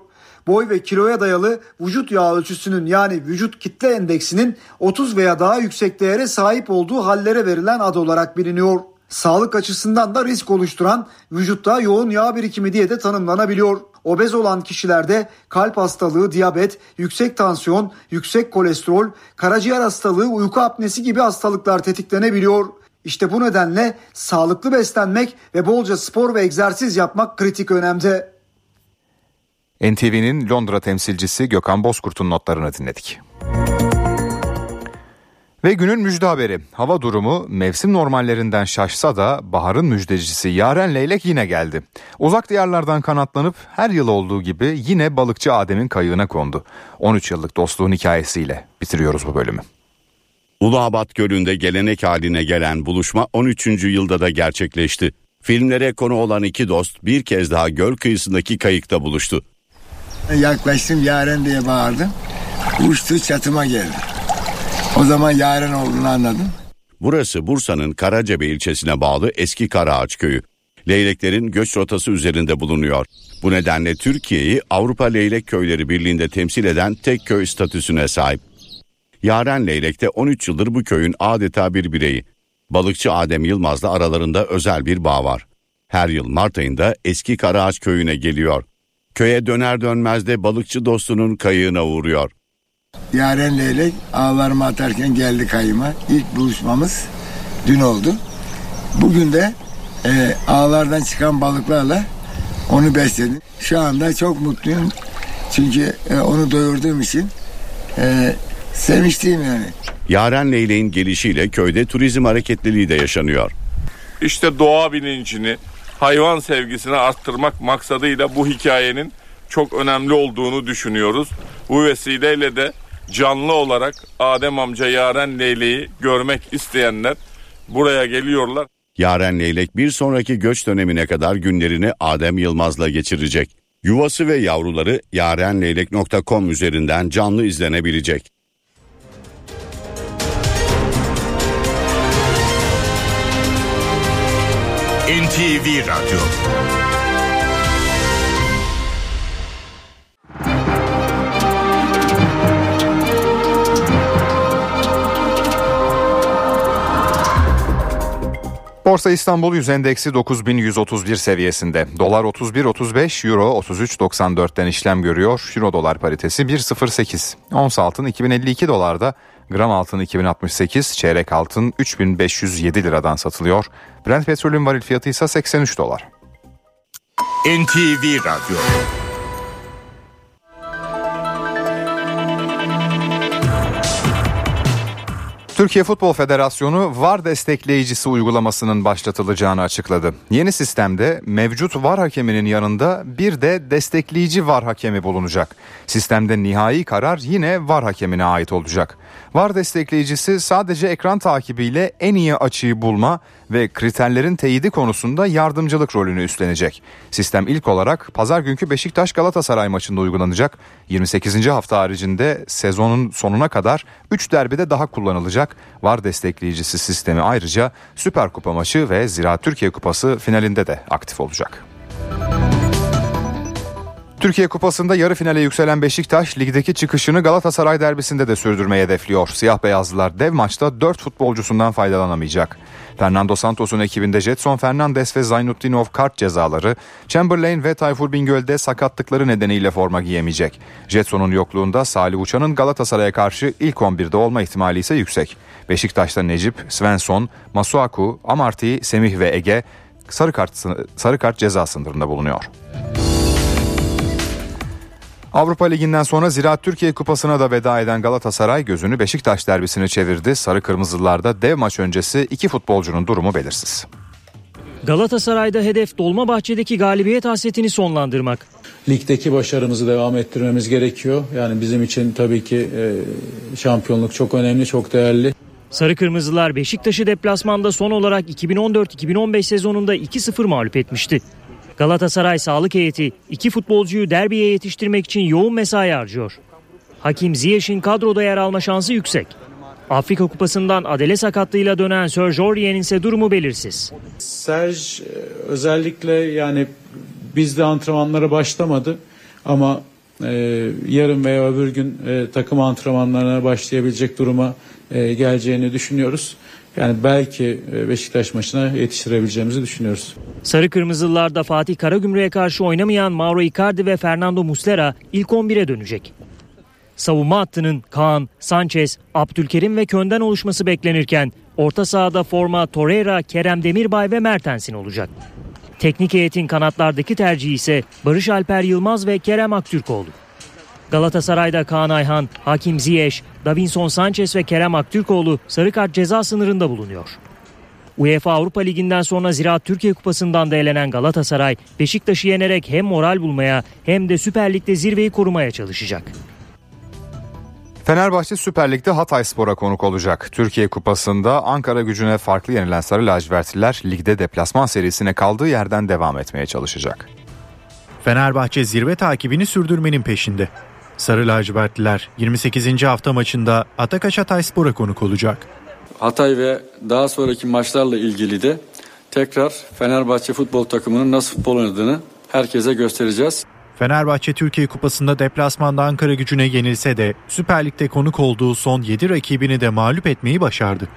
Boy ve kiloya dayalı vücut yağ ölçüsünün yani vücut kitle endeksinin 30 veya daha yüksek değere sahip olduğu hallere verilen ad olarak biliniyor. Sağlık açısından da risk oluşturan vücutta yoğun yağ birikimi diye de tanımlanabiliyor. Obez olan kişilerde kalp hastalığı, diyabet, yüksek tansiyon, yüksek kolesterol, karaciğer hastalığı, uyku apnesi gibi hastalıklar tetiklenebiliyor. İşte bu nedenle sağlıklı beslenmek ve bolca spor ve egzersiz yapmak kritik önemde. NTV'nin Londra temsilcisi Gökhan Bozkurt'un notlarını dinledik. Ve günün müjde haberi. Hava durumu mevsim normallerinden şaşsa da baharın müjdecisi Yaren Leylek yine geldi. Uzak diyarlardan kanatlanıp her yıl olduğu gibi yine balıkçı Adem'in kayığına kondu. 13 yıllık dostluğun hikayesiyle bitiriyoruz bu bölümü. Uluabat Gölü'nde gelenek haline gelen buluşma 13. yılda da gerçekleşti. Filmlere konu olan iki dost bir kez daha göl kıyısındaki kayıkta buluştu. Yaklaştım Yaren diye bağırdım. Uçtu çatıma geldi. O zaman Yaren olduğunu anladım. Burası Bursa'nın Karacabey ilçesine bağlı Eski Karaağaç köyü. Leyleklerin göç rotası üzerinde bulunuyor. Bu nedenle Türkiye'yi Avrupa Leylek Köyleri Birliği'nde temsil eden tek köy statüsüne sahip. Yaren Leylek de 13 yıldır bu köyün adeta bir bireyi. Balıkçı Adem Yılmaz'la aralarında özel bir bağ var. Her yıl Mart ayında Eski Karaağaç köyüne geliyor. Köye döner dönmez de balıkçı dostunun kayığına uğruyor. Yaren Leylek ağlarımı atarken geldi kayıma. İlk buluşmamız dün oldu. Bugün de e, ağlardan çıkan balıklarla onu besledim. Şu anda çok mutluyum. Çünkü e, onu doyurduğum için e, sevinçliyim yani. Yaren Leylek'in gelişiyle köyde turizm hareketliliği de yaşanıyor. İşte doğa bilincini, hayvan sevgisini arttırmak maksadıyla bu hikayenin çok önemli olduğunu düşünüyoruz. Bu vesileyle de canlı olarak Adem amca Yaren Leylek'i görmek isteyenler buraya geliyorlar. Yaren Leylek bir sonraki göç dönemine kadar günlerini Adem Yılmaz'la geçirecek. Yuvası ve yavruları yarenleylek.com üzerinden canlı izlenebilecek. NTV Radyo Borsa İstanbul Yüz Endeksi 9131 seviyesinde. Dolar 31.35, Euro 33.94'ten işlem görüyor. Euro dolar paritesi 1.08. Ons altın 2052 dolarda, gram altın 2068, çeyrek altın 3507 liradan satılıyor. Brent petrolün varil fiyatı ise 83 dolar. NTV Radyo Türkiye Futbol Federasyonu VAR destekleyicisi uygulamasının başlatılacağını açıkladı. Yeni sistemde mevcut VAR hakeminin yanında bir de destekleyici VAR hakemi bulunacak. Sistemde nihai karar yine VAR hakemine ait olacak. VAR destekleyicisi sadece ekran takibiyle en iyi açıyı bulma ve kriterlerin teyidi konusunda yardımcılık rolünü üstlenecek. Sistem ilk olarak pazar günkü Beşiktaş Galatasaray maçında uygulanacak. 28. hafta haricinde sezonun sonuna kadar 3 derbide daha kullanılacak. VAR destekleyicisi sistemi ayrıca Süper Kupa maçı ve Ziraat Türkiye Kupası finalinde de aktif olacak. Türkiye Kupası'nda yarı finale yükselen Beşiktaş ligdeki çıkışını Galatasaray derbisinde de sürdürmeyi hedefliyor. Siyah beyazlılar dev maçta 4 futbolcusundan faydalanamayacak. Fernando Santos'un ekibinde Jetson Fernandes ve Zaynutdinov kart cezaları, Chamberlain ve Tayfur Bingöl'de sakatlıkları nedeniyle forma giyemeyecek. Jetson'un yokluğunda Salih Uçan'ın Galatasaray'a karşı ilk 11'de olma ihtimali ise yüksek. Beşiktaş'ta Necip, Svensson, Masuaku, Amarty, Semih ve Ege sarı kart, sarı kart ceza sınırında bulunuyor. Avrupa Ligi'nden sonra Ziraat Türkiye Kupası'na da veda eden Galatasaray gözünü Beşiktaş derbisini çevirdi. Sarı Kırmızılılarda dev maç öncesi iki futbolcunun durumu belirsiz. Galatasaray'da hedef Dolmabahçe'deki galibiyet hasretini sonlandırmak. Ligdeki başarımızı devam ettirmemiz gerekiyor. Yani bizim için tabii ki e, şampiyonluk çok önemli, çok değerli. Sarı Kırmızılar Beşiktaş'ı deplasmanda son olarak 2014-2015 sezonunda 2-0 mağlup etmişti. Galatasaray sağlık heyeti iki futbolcuyu derbiye yetiştirmek için yoğun mesai harcıyor. Hakim Ziyech'in kadroda yer alma şansı yüksek. Afrika Kupası'ndan adele sakatlığıyla dönen Serge Aurier'in ise durumu belirsiz. Serge özellikle yani bizde antrenmanlara başlamadı ama e, yarın veya öbür gün e, takım antrenmanlarına başlayabilecek duruma e, geleceğini düşünüyoruz. Yani belki Beşiktaş maçına yetiştirebileceğimizi düşünüyoruz. Sarı Kırmızılılarda Fatih Karagümrük'e karşı oynamayan Mauro Icardi ve Fernando Muslera ilk 11'e dönecek. Savunma hattının Kaan, Sanchez, Abdülkerim ve Könden oluşması beklenirken orta sahada forma Torreira, Kerem Demirbay ve Mertens'in olacak. Teknik heyetin kanatlardaki tercihi ise Barış Alper Yılmaz ve Kerem Aktürkoğlu. Galatasaray'da Kaan Ayhan, Hakim Ziyech, Davinson Sanchez ve Kerem Aktürkoğlu sarı kart ceza sınırında bulunuyor. UEFA Avrupa Ligi'nden sonra Ziraat Türkiye Kupası'ndan da elenen Galatasaray, Beşiktaş'ı yenerek hem moral bulmaya hem de Süper Lig'de zirveyi korumaya çalışacak. Fenerbahçe Süper Lig'de Hatay Spor'a konuk olacak. Türkiye Kupası'nda Ankara gücüne farklı yenilen Sarı Lacivertliler ligde deplasman serisine kaldığı yerden devam etmeye çalışacak. Fenerbahçe zirve takibini sürdürmenin peşinde. Sarı lacivertliler 28. hafta maçında Atakaş Hatay Spor'a konuk olacak. Hatay ve daha sonraki maçlarla ilgili de tekrar Fenerbahçe futbol takımının nasıl futbol oynadığını herkese göstereceğiz. Fenerbahçe Türkiye Kupası'nda deplasmanda Ankara gücüne yenilse de Süper Lig'de konuk olduğu son 7 rakibini de mağlup etmeyi başardı.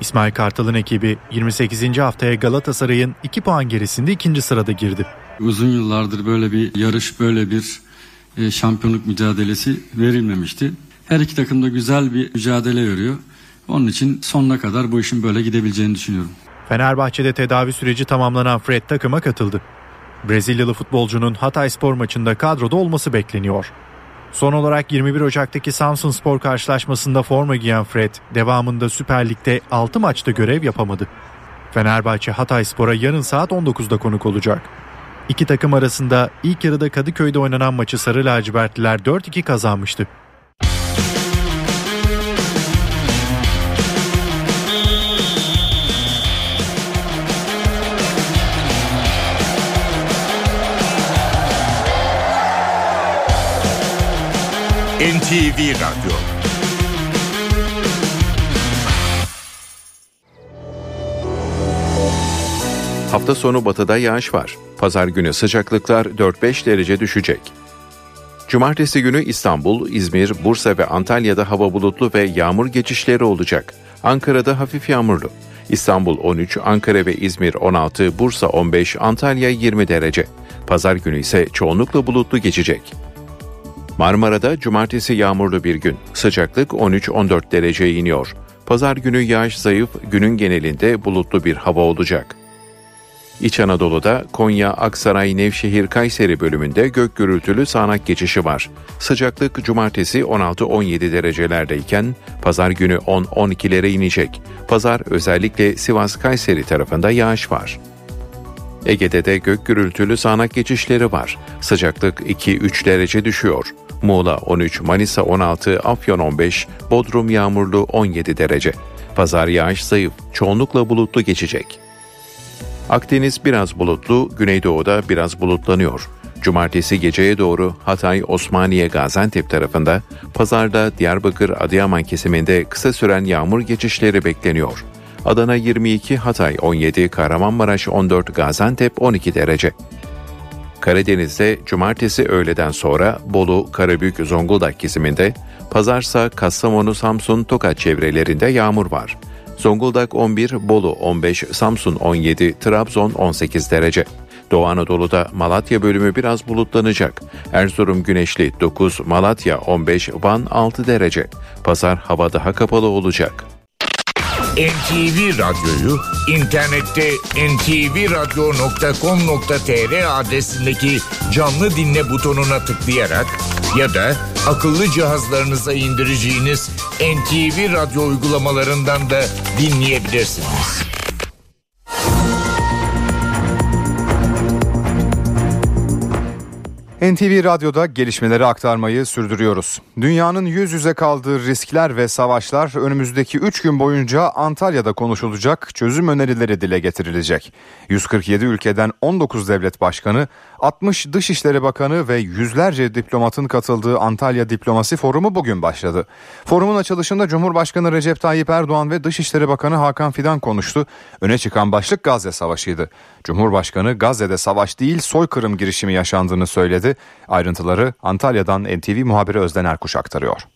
İsmail Kartal'ın ekibi 28. haftaya Galatasaray'ın 2 puan gerisinde ikinci sırada girdi. Uzun yıllardır böyle bir yarış, böyle bir e, şampiyonluk mücadelesi verilmemişti. Her iki takım da güzel bir mücadele veriyor. Onun için sonuna kadar bu işin böyle gidebileceğini düşünüyorum. Fenerbahçe'de tedavi süreci tamamlanan Fred takıma katıldı. Brezilyalı futbolcunun Hatay Spor maçında kadroda olması bekleniyor. Son olarak 21 Ocak'taki Samsun Spor karşılaşmasında forma giyen Fred, devamında Süper Lig'de 6 maçta görev yapamadı. Fenerbahçe Hatay Spor'a yarın saat 19'da konuk olacak. İki takım arasında ilk yarıda Kadıköy'de oynanan maçı Sarı Lacivertliler 4-2 kazanmıştı. NTV Radyo Hafta sonu batıda yağış var. Pazar günü sıcaklıklar 4-5 derece düşecek. Cumartesi günü İstanbul, İzmir, Bursa ve Antalya'da hava bulutlu ve yağmur geçişleri olacak. Ankara'da hafif yağmurlu. İstanbul 13, Ankara ve İzmir 16, Bursa 15, Antalya 20 derece. Pazar günü ise çoğunlukla bulutlu geçecek. Marmara'da cumartesi yağmurlu bir gün. Sıcaklık 13-14 dereceye iniyor. Pazar günü yağış zayıf, günün genelinde bulutlu bir hava olacak. İç Anadolu'da Konya, Aksaray, Nevşehir, Kayseri bölümünde gök gürültülü sağanak geçişi var. Sıcaklık cumartesi 16-17 derecelerdeyken pazar günü 10-12'lere inecek. Pazar özellikle Sivas-Kayseri tarafında yağış var. Ege'de de gök gürültülü sağanak geçişleri var. Sıcaklık 2-3 derece düşüyor. Muğla 13, Manisa 16, Afyon 15, Bodrum yağmurlu 17 derece. Pazar yağış zayıf, çoğunlukla bulutlu geçecek. Akdeniz biraz bulutlu, Güneydoğu'da biraz bulutlanıyor. Cumartesi geceye doğru Hatay, Osmaniye, Gaziantep tarafında, pazarda Diyarbakır, Adıyaman kesiminde kısa süren yağmur geçişleri bekleniyor. Adana 22, Hatay 17, Kahramanmaraş 14, Gaziantep 12 derece. Karadeniz'de cumartesi öğleden sonra Bolu, Karabük, Zonguldak kesiminde, pazarsa Kastamonu, Samsun, Tokat çevrelerinde yağmur var. Zonguldak 11, Bolu 15, Samsun 17, Trabzon 18 derece. Doğu Anadolu'da Malatya bölümü biraz bulutlanacak. Erzurum güneşli 9, Malatya 15, Van 6 derece. Pazar hava daha kapalı olacak. NTV Radyo'yu internette ntvradio.com.tr adresindeki canlı dinle butonuna tıklayarak ya da akıllı cihazlarınıza indireceğiniz NTV Radyo uygulamalarından da dinleyebilirsiniz. NTV Radyo'da gelişmeleri aktarmayı sürdürüyoruz. Dünyanın yüz yüze kaldığı riskler ve savaşlar önümüzdeki 3 gün boyunca Antalya'da konuşulacak, çözüm önerileri dile getirilecek. 147 ülkeden 19 devlet başkanı, 60 Dışişleri Bakanı ve yüzlerce diplomatın katıldığı Antalya Diplomasi Forumu bugün başladı. Forumun açılışında Cumhurbaşkanı Recep Tayyip Erdoğan ve Dışişleri Bakanı Hakan Fidan konuştu. Öne çıkan başlık Gazze Savaşı'ydı. Cumhurbaşkanı Gazze'de savaş değil soykırım girişimi yaşandığını söyledi. Ayrıntıları Antalya'dan NTV muhabiri Özden Erkuş aktarıyor.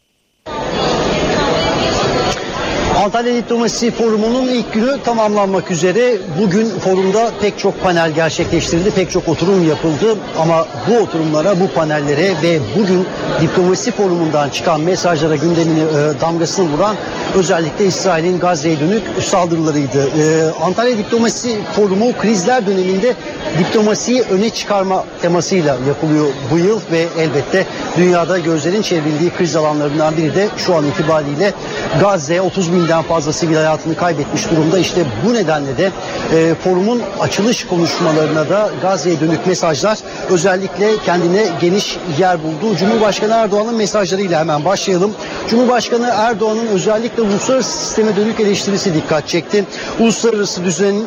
Antalya Diplomasi Forumu'nun ilk günü tamamlanmak üzere. Bugün forumda pek çok panel gerçekleştirildi, pek çok oturum yapıldı. Ama bu oturumlara, bu panellere ve bugün Diplomasi Forumu'ndan çıkan mesajlara gündemini e, damgasını vuran özellikle İsrail'in Gazze'ye dönük saldırılarıydı. E, Antalya Diplomasi Forumu krizler döneminde diplomasiyi öne çıkarma temasıyla yapılıyor bu yıl ve elbette dünyada gözlerin çevrildiği kriz alanlarından biri de şu an itibariyle Gazze 30 binden fazla sivil hayatını kaybetmiş durumda. İşte bu nedenle de e, forumun açılış konuşmalarına da Gazze'ye dönük mesajlar özellikle kendine geniş yer buldu. Cumhurbaşkanı Erdoğan'ın mesajlarıyla hemen başlayalım. Cumhurbaşkanı Erdoğan'ın özellikle uluslararası sisteme dönük eleştirisi dikkat çekti. Uluslararası düzenin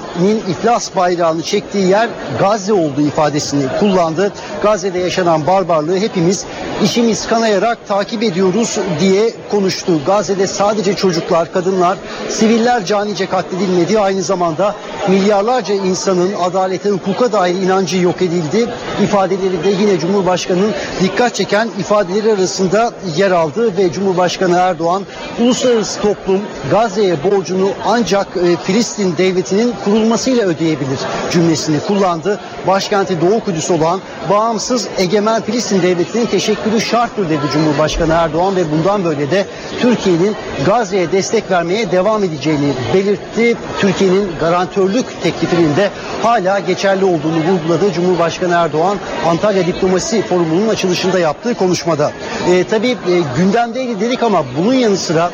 iflas bayrağını çektiği yer Gazze olduğu ifadesini kullandı. Gazze'de yaşanan barbarlığı hepimiz işimiz kanayarak takip ediyoruz diye konuştu. Gazze'de sadece çocuklar, kadınlar, siviller canice katledilmedi. Aynı zamanda milyarlarca insanın adalete, hukuka dair inancı yok edildi. İfadeleri de yine Cumhurbaşkanı'nın dikkat çeken ifadeleri arasında yer aldı ve Cumhurbaşkanı Erdoğan uluslararası toplum Gazze'ye borcunu ancak e, Filistin devletinin kurulmasıyla ödeyebilir cümlesini kullandı. Başkenti Doğu Kudüs olan bağımsız egemen Filistin devletinin teşekkürü şarttır dedi Cumhurbaşkanı Erdoğan ve bundan böyle de Türkiye'nin Gazze'ye destek vermeye devam edeceğini belirtti. Türkiye'nin garantörlük teklifinin de hala geçerli olduğunu vurguladı Cumhurbaşkanı Erdoğan Antalya Diplomasi Forumu'nun açılışında yaptığı konuşmada. E, tabii e, gündemdeydi dedik ama bunun yanı sıra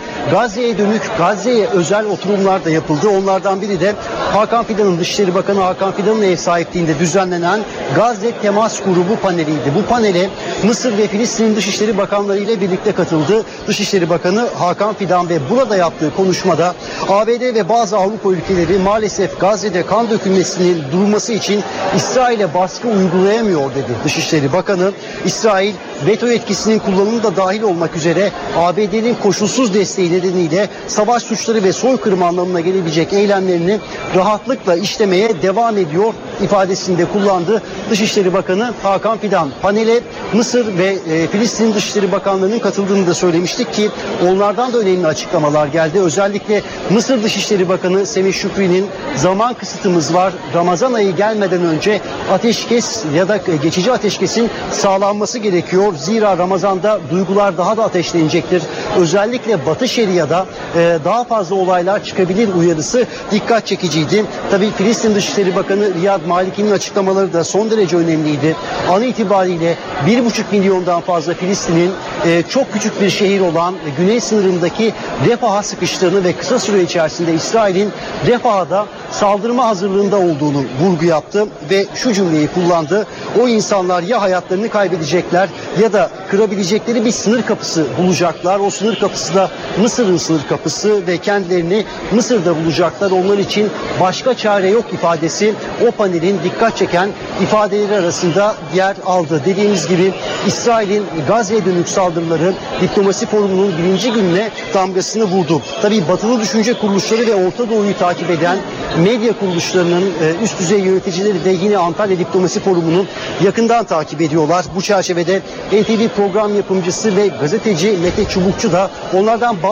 Gazze'ye dönük Gazze'ye özel oturumlar da yapıldı. Onlardan biri de Hakan Fidan'ın Dışişleri Bakanı Hakan Fidan'ın ev sahipliğinde düzenlenen Gazze Temas Grubu paneliydi. Bu panele Mısır ve Filistin Dışişleri Bakanları ile birlikte katıldı. Dışişleri Bakanı Hakan Fidan ve burada yaptığı konuşmada ABD ve bazı Avrupa ülkeleri maalesef Gazze'de kan dökülmesinin durması için İsrail'e baskı uygulayamıyor dedi Dışişleri Bakanı. İsrail veto etkisinin kullanımı da dahil olmak üzere ABD'nin koşulsuz desteği nedeniyle savaş suçları ve soykırım anlamına gelebilecek eylemlerini rahatlıkla işlemeye devam ediyor ifadesinde kullandı. Dışişleri Bakanı Hakan Fidan panele Mısır ve e, Filistin Dışişleri Bakanlarının katıldığını da söylemiştik ki onlardan da önemli açıklamalar geldi. Özellikle Mısır Dışişleri Bakanı Semih Şükrü'nün zaman kısıtımız var. Ramazan ayı gelmeden önce ateşkes ya da geçici ateşkesin sağlanması gerekiyor. Zira Ramazan'da duygular daha da ateşlenecektir. Özellikle Batı Şeria'da e, daha fazla olaylar çıkabilir uyarısı dikkat çekiciydi. Tabii Filistin Dışişleri Bakanı Riyad Maliki'nin açıklamaları da son derece önemliydi. An itibariyle 1,5 milyondan fazla Filistin'in e, çok küçük bir şehir olan güney sınırındaki Refah'a sıkıştığını ve kısa süre içerisinde İsrail'in Refah'da saldırma hazırlığında olduğunu vurgu yaptı ve şu cümleyi kullandı. O insanlar ya hayatlarını kaybedecekler ya da kırabilecekleri bir sınır kapısı bulacaklar. O sınır kapısı da Mısır'ın sınır kapısı ve kendilerini Mısır'da bulacaklar. Onlar için başka çare yok ifadesi o panelin dikkat çeken ifadeleri arasında yer aldı. Dediğimiz gibi İsrail'in Gazze'ye dönük saldırıları diplomasi forumunun birinci gününe damgasını vurdu. Tabii batılı düşünce kuruluşları ve Orta Doğu'yu takip eden medya kuruluşlarının e, üst düzey yöneticileri de yine Antalya Diplomasi Forumu'nu yakından takip ediyorlar. Bu çerçevede NTV program yapımcısı ve gazeteci Mete Çubukçu da onlardan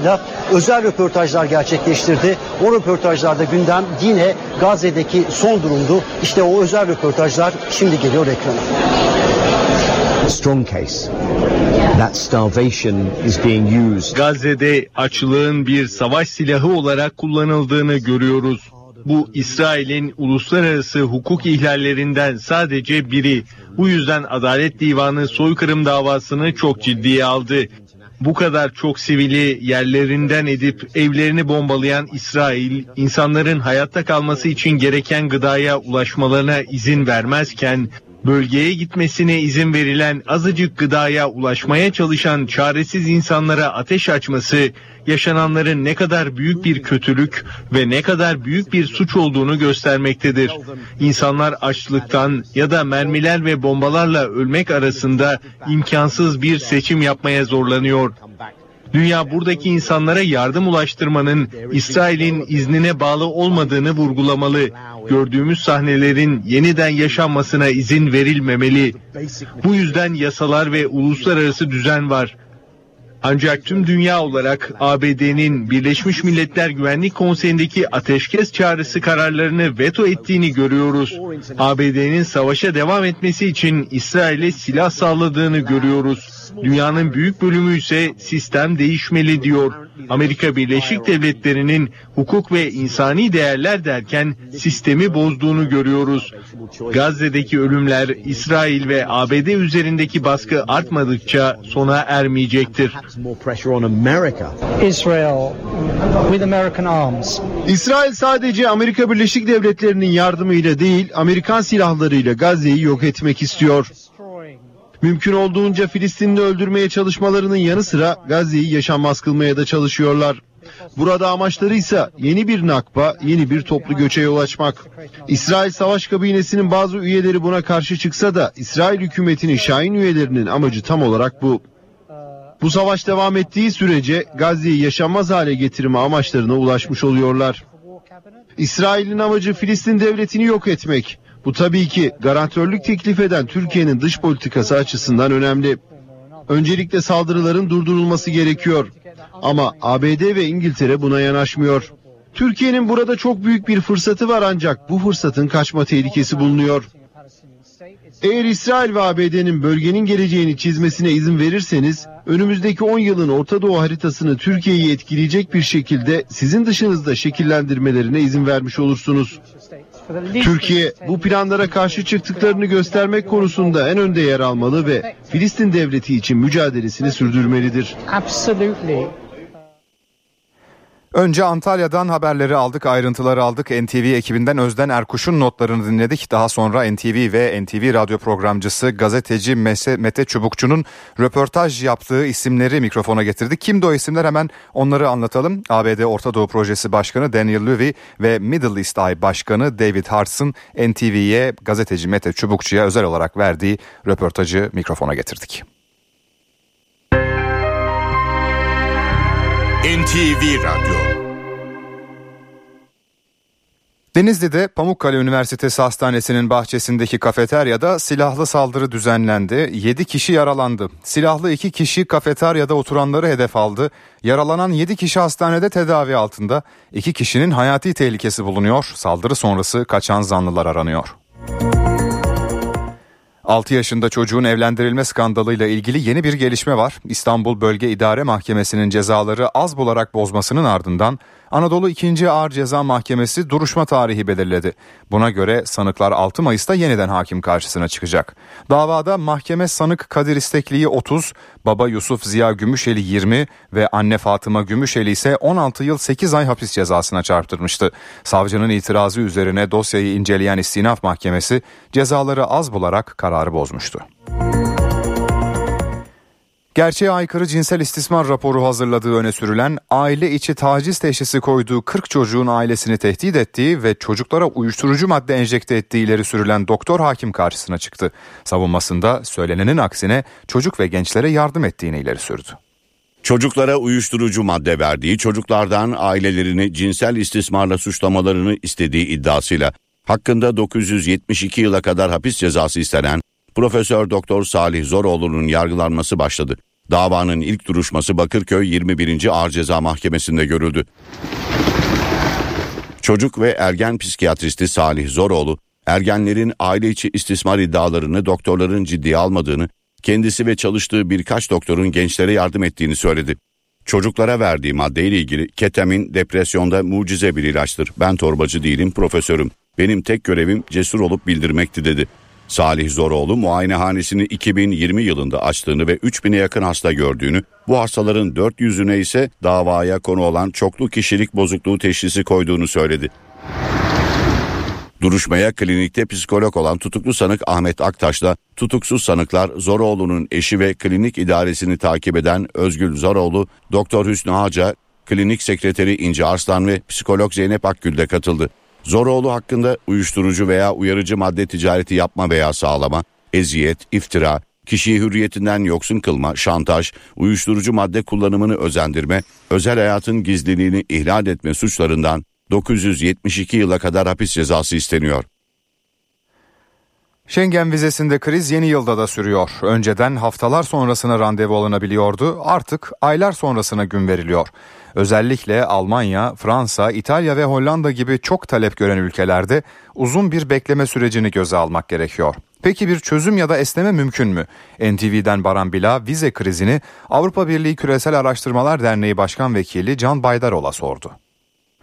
bazılarıyla özel röportajlar gerçekleştirdi. O röportajlarda gündem yine Gazze'deki son durumdu. İşte o özel röportajlar şimdi geliyor ekrana. strong case that starvation is being used. Gazze'de açlığın bir savaş silahı olarak kullanıldığını görüyoruz. Bu İsrail'in uluslararası hukuk ihlallerinden sadece biri. Bu yüzden Adalet Divanı soykırım davasını çok ciddiye aldı. Bu kadar çok sivili yerlerinden edip evlerini bombalayan İsrail, insanların hayatta kalması için gereken gıdaya ulaşmalarına izin vermezken, bölgeye gitmesine izin verilen azıcık gıdaya ulaşmaya çalışan çaresiz insanlara ateş açması, yaşananların ne kadar büyük bir kötülük ve ne kadar büyük bir suç olduğunu göstermektedir. İnsanlar açlıktan ya da mermiler ve bombalarla ölmek arasında imkansız bir seçim yapmaya zorlanıyor. Dünya buradaki insanlara yardım ulaştırmanın İsrail'in iznine bağlı olmadığını vurgulamalı. Gördüğümüz sahnelerin yeniden yaşanmasına izin verilmemeli. Bu yüzden yasalar ve uluslararası düzen var. Ancak tüm dünya olarak ABD'nin Birleşmiş Milletler Güvenlik Konseyi'ndeki ateşkes çağrısı kararlarını veto ettiğini görüyoruz. ABD'nin savaşa devam etmesi için İsrail'e silah sağladığını görüyoruz. Dünyanın büyük bölümü ise sistem değişmeli diyor. Amerika Birleşik Devletleri'nin hukuk ve insani değerler derken sistemi bozduğunu görüyoruz. Gazze'deki ölümler İsrail ve ABD üzerindeki baskı artmadıkça sona ermeyecektir. Israel with American arms. İsrail sadece Amerika Birleşik Devletleri'nin yardımıyla değil, Amerikan silahlarıyla Gazze'yi yok etmek istiyor. Mümkün olduğunca Filistinli öldürmeye çalışmalarının yanı sıra Gazze'yi yaşanmaz kılmaya da çalışıyorlar. Burada amaçları ise yeni bir nakba, yeni bir toplu göçe yol açmak. İsrail Savaş Kabinesi'nin bazı üyeleri buna karşı çıksa da İsrail hükümetinin Şahin üyelerinin amacı tam olarak bu. Bu savaş devam ettiği sürece Gazze'yi yaşanmaz hale getirme amaçlarına ulaşmış oluyorlar. İsrail'in amacı Filistin devletini yok etmek. Bu tabii ki garantörlük teklif eden Türkiye'nin dış politikası açısından önemli. Öncelikle saldırıların durdurulması gerekiyor. Ama ABD ve İngiltere buna yanaşmıyor. Türkiye'nin burada çok büyük bir fırsatı var ancak bu fırsatın kaçma tehlikesi bulunuyor. Eğer İsrail ve ABD'nin bölgenin geleceğini çizmesine izin verirseniz önümüzdeki 10 yılın Orta Doğu haritasını Türkiye'yi etkileyecek bir şekilde sizin dışınızda şekillendirmelerine izin vermiş olursunuz. Türkiye bu planlara karşı çıktıklarını göstermek konusunda en önde yer almalı ve Filistin devleti için mücadelesini sürdürmelidir. Absolutely. Önce Antalya'dan haberleri aldık, ayrıntıları aldık. NTV ekibinden Özden Erkuş'un notlarını dinledik. Daha sonra NTV ve NTV radyo programcısı gazeteci Mete Çubukçu'nun röportaj yaptığı isimleri mikrofona getirdik. Kimdi o isimler hemen onları anlatalım. ABD Orta Doğu Projesi Başkanı Daniel Levy ve Middle East Eye Başkanı David Harts'ın NTV'ye gazeteci Mete Çubukçu'ya özel olarak verdiği röportajı mikrofona getirdik. NTV Radyo Denizli'de Pamukkale Üniversitesi Hastanesi'nin bahçesindeki kafeteryada silahlı saldırı düzenlendi. 7 kişi yaralandı. Silahlı 2 kişi kafeteryada oturanları hedef aldı. Yaralanan 7 kişi hastanede tedavi altında. 2 kişinin hayati tehlikesi bulunuyor. Saldırı sonrası kaçan zanlılar aranıyor. 6 yaşında çocuğun evlendirilme skandalıyla ilgili yeni bir gelişme var. İstanbul Bölge İdare Mahkemesi'nin cezaları az bularak bozmasının ardından Anadolu 2. Ağır Ceza Mahkemesi duruşma tarihi belirledi. Buna göre sanıklar 6 Mayıs'ta yeniden hakim karşısına çıkacak. Davada mahkeme sanık Kadir İstekli'yi 30, baba Yusuf Ziya Gümüşeli 20 ve anne Fatıma Gümüşeli ise 16 yıl 8 ay hapis cezasına çarptırmıştı. Savcının itirazı üzerine dosyayı inceleyen istinaf mahkemesi cezaları az bularak kararı bozmuştu. Gerçeğe aykırı cinsel istismar raporu hazırladığı öne sürülen aile içi taciz teşhisi koyduğu 40 çocuğun ailesini tehdit ettiği ve çocuklara uyuşturucu madde enjekte ettiği ileri sürülen doktor hakim karşısına çıktı. Savunmasında söylenenin aksine çocuk ve gençlere yardım ettiğini ileri sürdü. Çocuklara uyuşturucu madde verdiği, çocuklardan ailelerini cinsel istismarla suçlamalarını istediği iddiasıyla hakkında 972 yıla kadar hapis cezası istenen Profesör Doktor Salih Zoroğlu'nun yargılanması başladı. Davanın ilk duruşması Bakırköy 21. Ağır Ceza Mahkemesi'nde görüldü. Çocuk ve ergen psikiyatristi Salih Zoroğlu, ergenlerin aile içi istismar iddialarını doktorların ciddiye almadığını, kendisi ve çalıştığı birkaç doktorun gençlere yardım ettiğini söyledi. Çocuklara verdiği maddeyle ilgili ketamin depresyonda mucize bir ilaçtır. Ben torbacı değilim profesörüm. Benim tek görevim cesur olup bildirmekti dedi. Salih Zoroğlu muayenehanesini 2020 yılında açtığını ve 3000'e yakın hasta gördüğünü, bu hastaların 400'üne ise davaya konu olan çoklu kişilik bozukluğu teşhisi koyduğunu söyledi. Duruşmaya klinikte psikolog olan tutuklu sanık Ahmet Aktaş'la tutuksuz sanıklar Zoroğlu'nun eşi ve klinik idaresini takip eden Özgül Zoroğlu, Doktor Hüsnü Haca, klinik sekreteri İnce Arslan ve psikolog Zeynep Akgül de katıldı. Zoroğlu hakkında uyuşturucu veya uyarıcı madde ticareti yapma veya sağlama, eziyet, iftira, kişiyi hürriyetinden yoksun kılma, şantaj, uyuşturucu madde kullanımını özendirme, özel hayatın gizliliğini ihlal etme suçlarından 972 yıla kadar hapis cezası isteniyor. Schengen vizesinde kriz yeni yılda da sürüyor. Önceden haftalar sonrasına randevu alınabiliyordu. Artık aylar sonrasına gün veriliyor. Özellikle Almanya, Fransa, İtalya ve Hollanda gibi çok talep gören ülkelerde uzun bir bekleme sürecini göze almak gerekiyor. Peki bir çözüm ya da esneme mümkün mü? NTV'den Baran Bila vize krizini Avrupa Birliği Küresel Araştırmalar Derneği Başkan Vekili Can Baydarol'a sordu.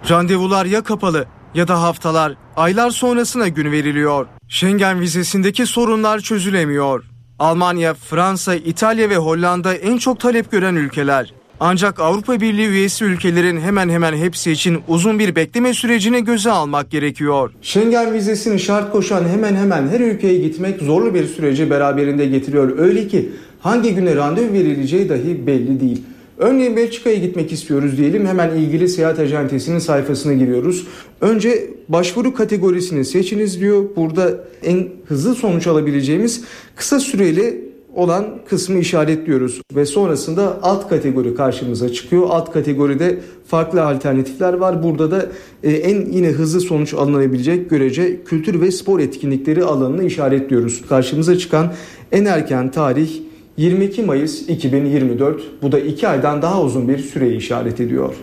Randevular ya kapalı ya da haftalar, aylar sonrasına gün veriliyor. Schengen vizesindeki sorunlar çözülemiyor. Almanya, Fransa, İtalya ve Hollanda en çok talep gören ülkeler. Ancak Avrupa Birliği üyesi ülkelerin hemen hemen hepsi için uzun bir bekleme sürecini göze almak gerekiyor. Schengen vizesini şart koşan hemen hemen her ülkeye gitmek zorlu bir süreci beraberinde getiriyor. Öyle ki hangi güne randevu verileceği dahi belli değil. Örneğin Belçika'ya gitmek istiyoruz diyelim hemen ilgili seyahat acentesinin sayfasına giriyoruz. Önce başvuru kategorisini seçiniz diyor. Burada en hızlı sonuç alabileceğimiz kısa süreli olan kısmı işaretliyoruz ve sonrasında alt kategori karşımıza çıkıyor. Alt kategoride farklı alternatifler var. Burada da e, en yine hızlı sonuç alınabilecek görece kültür ve spor etkinlikleri alanını işaretliyoruz. Karşımıza çıkan en erken tarih 22 Mayıs 2024. Bu da 2 aydan daha uzun bir süreyi işaret ediyor.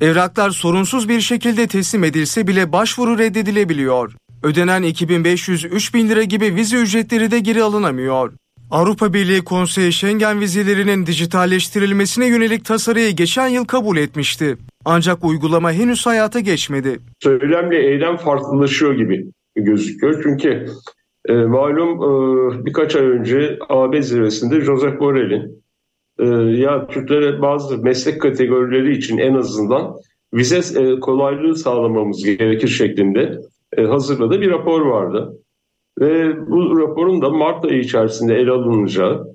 Evraklar sorunsuz bir şekilde teslim edilse bile başvuru reddedilebiliyor. Ödenen 2500-3000 lira gibi vize ücretleri de geri alınamıyor. Avrupa Birliği Konseyi Schengen vizelerinin dijitalleştirilmesine yönelik tasarıyı geçen yıl kabul etmişti. Ancak uygulama henüz hayata geçmedi. Söylemle eylem farklılaşıyor gibi gözüküyor. Çünkü e, malum e, birkaç ay önce AB zirvesinde Josep Borrell'in e, ya Türklere bazı meslek kategorileri için en azından vize e, kolaylığı sağlamamız gerekir şeklinde e, hazırladığı bir rapor vardı. Ve bu raporun da Mart ayı içerisinde ele alınacağı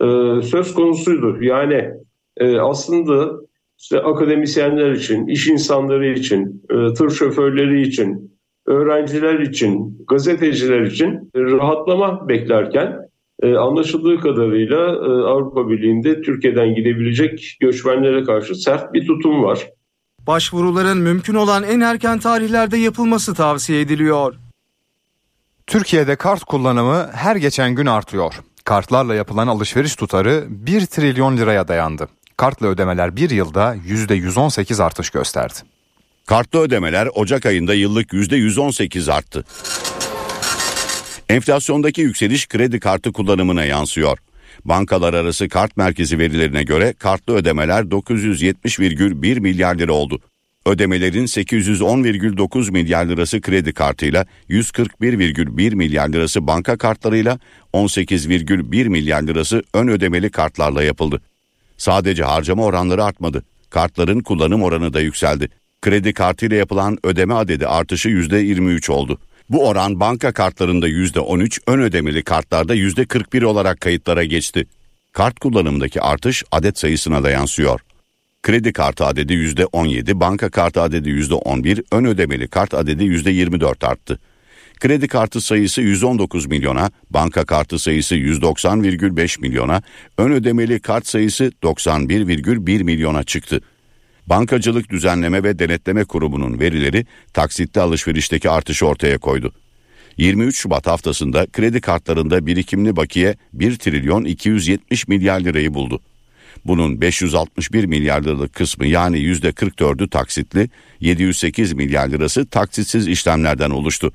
e, söz konusuydu. Yani e, aslında işte akademisyenler için, iş insanları için, e, tır şoförleri için, öğrenciler için, gazeteciler için rahatlama beklerken e, anlaşıldığı kadarıyla e, Avrupa Birliği'nde Türkiye'den gidebilecek göçmenlere karşı sert bir tutum var. Başvuruların mümkün olan en erken tarihlerde yapılması tavsiye ediliyor. Türkiye'de kart kullanımı her geçen gün artıyor. Kartlarla yapılan alışveriş tutarı 1 trilyon liraya dayandı. Kartla ödemeler bir yılda %118 artış gösterdi. Kartlı ödemeler Ocak ayında yıllık %118 arttı. Enflasyondaki yükseliş kredi kartı kullanımına yansıyor. Bankalar arası kart merkezi verilerine göre kartlı ödemeler 970,1 milyar lira oldu. Ödemelerin 810,9 milyar lirası kredi kartıyla, 141,1 milyar lirası banka kartlarıyla, 18,1 milyar lirası ön ödemeli kartlarla yapıldı. Sadece harcama oranları artmadı. Kartların kullanım oranı da yükseldi. Kredi kartıyla yapılan ödeme adedi artışı %23 oldu. Bu oran banka kartlarında %13, ön ödemeli kartlarda %41 olarak kayıtlara geçti. Kart kullanımındaki artış adet sayısına da yansıyor. Kredi kartı adedi %17, banka kartı adedi %11, ön ödemeli kart adedi %24 arttı. Kredi kartı sayısı 119 milyona, banka kartı sayısı 190,5 milyona, ön ödemeli kart sayısı 91,1 milyona çıktı. Bankacılık Düzenleme ve Denetleme Kurumu'nun verileri taksitli alışverişteki artışı ortaya koydu. 23 Şubat haftasında kredi kartlarında birikimli bakiye 1 trilyon 270 milyar lirayı buldu. Bunun 561 milyar liralık kısmı yani %44'ü taksitli, 708 milyar lirası taksitsiz işlemlerden oluştu.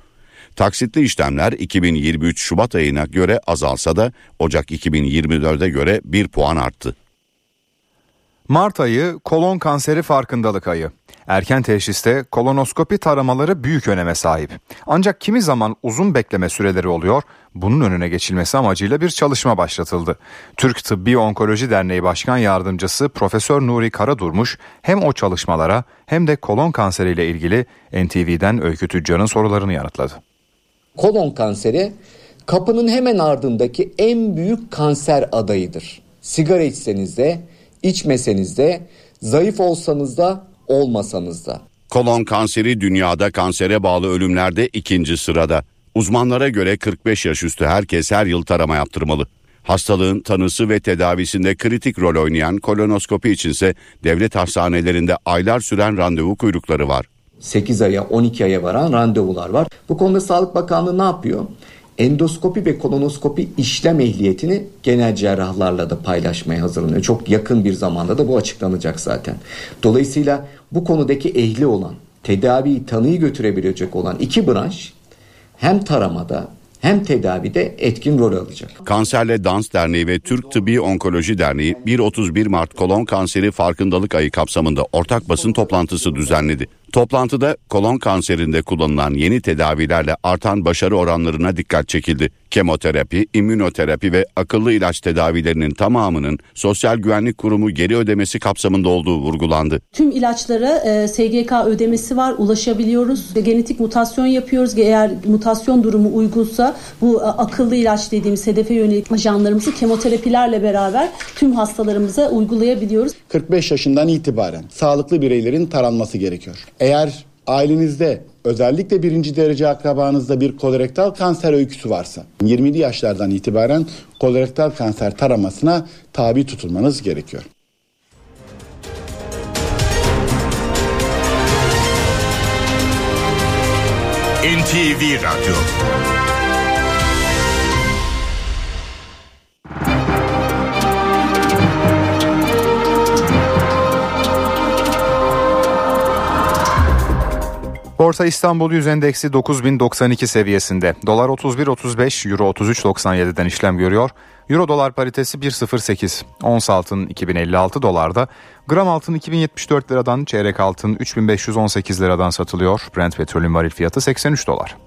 Taksitli işlemler 2023 Şubat ayına göre azalsa da Ocak 2024'e göre 1 puan arttı. Mart ayı kolon kanseri farkındalık ayı. Erken teşhiste kolonoskopi taramaları büyük öneme sahip. Ancak kimi zaman uzun bekleme süreleri oluyor. Bunun önüne geçilmesi amacıyla bir çalışma başlatıldı. Türk Tıbbi Onkoloji Derneği Başkan Yardımcısı Profesör Nuri Karadurmuş hem o çalışmalara hem de kolon kanseriyle ilgili NTV'den Öykü Tüccar'ın sorularını yanıtladı. Kolon kanseri kapının hemen ardındaki en büyük kanser adayıdır. Sigara içseniz de, içmeseniz de, zayıf olsanız da, olmasanız da. Kolon kanseri dünyada kansere bağlı ölümlerde ikinci sırada. Uzmanlara göre 45 yaş üstü herkes her yıl tarama yaptırmalı. Hastalığın tanısı ve tedavisinde kritik rol oynayan kolonoskopi içinse devlet hastanelerinde aylar süren randevu kuyrukları var. 8 aya 12 aya varan randevular var. Bu konuda Sağlık Bakanlığı ne yapıyor? Endoskopi ve kolonoskopi işlem ehliyetini genel cerrahlarla da paylaşmaya hazırlanıyor. Çok yakın bir zamanda da bu açıklanacak zaten. Dolayısıyla bu konudaki ehli olan, tedaviyi tanıyı götürebilecek olan iki branş hem taramada hem tedavide etkin rol alacak. Kanserle Dans Derneği ve Türk Tıbbi Onkoloji Derneği 1-31 Mart kolon kanseri farkındalık ayı kapsamında ortak basın toplantısı düzenledi. Toplantıda kolon kanserinde kullanılan yeni tedavilerle artan başarı oranlarına dikkat çekildi. Kemoterapi, immünoterapi ve akıllı ilaç tedavilerinin tamamının Sosyal Güvenlik Kurumu geri ödemesi kapsamında olduğu vurgulandı. Tüm ilaçlara e, SGK ödemesi var, ulaşabiliyoruz. Genetik mutasyon yapıyoruz. Eğer mutasyon durumu uygunsa bu e, akıllı ilaç dediğimiz hedefe yönelik ajanlarımızı kemoterapilerle beraber tüm hastalarımıza uygulayabiliyoruz. 45 yaşından itibaren sağlıklı bireylerin taranması gerekiyor. Eğer ailenizde özellikle birinci derece akrabanızda bir kolorektal kanser öyküsü varsa 20'li yaşlardan itibaren kolorektal kanser taramasına tabi tutulmanız gerekiyor. NTV Radyo Borsa İstanbul Yüz Endeksi 9092 seviyesinde. Dolar 31.35, Euro 33.97'den işlem görüyor. Euro dolar paritesi 1.08. Ons altın 2056 dolarda. Gram altın 2074 liradan, çeyrek altın 3518 liradan satılıyor. Brent petrolün varil fiyatı 83 dolar.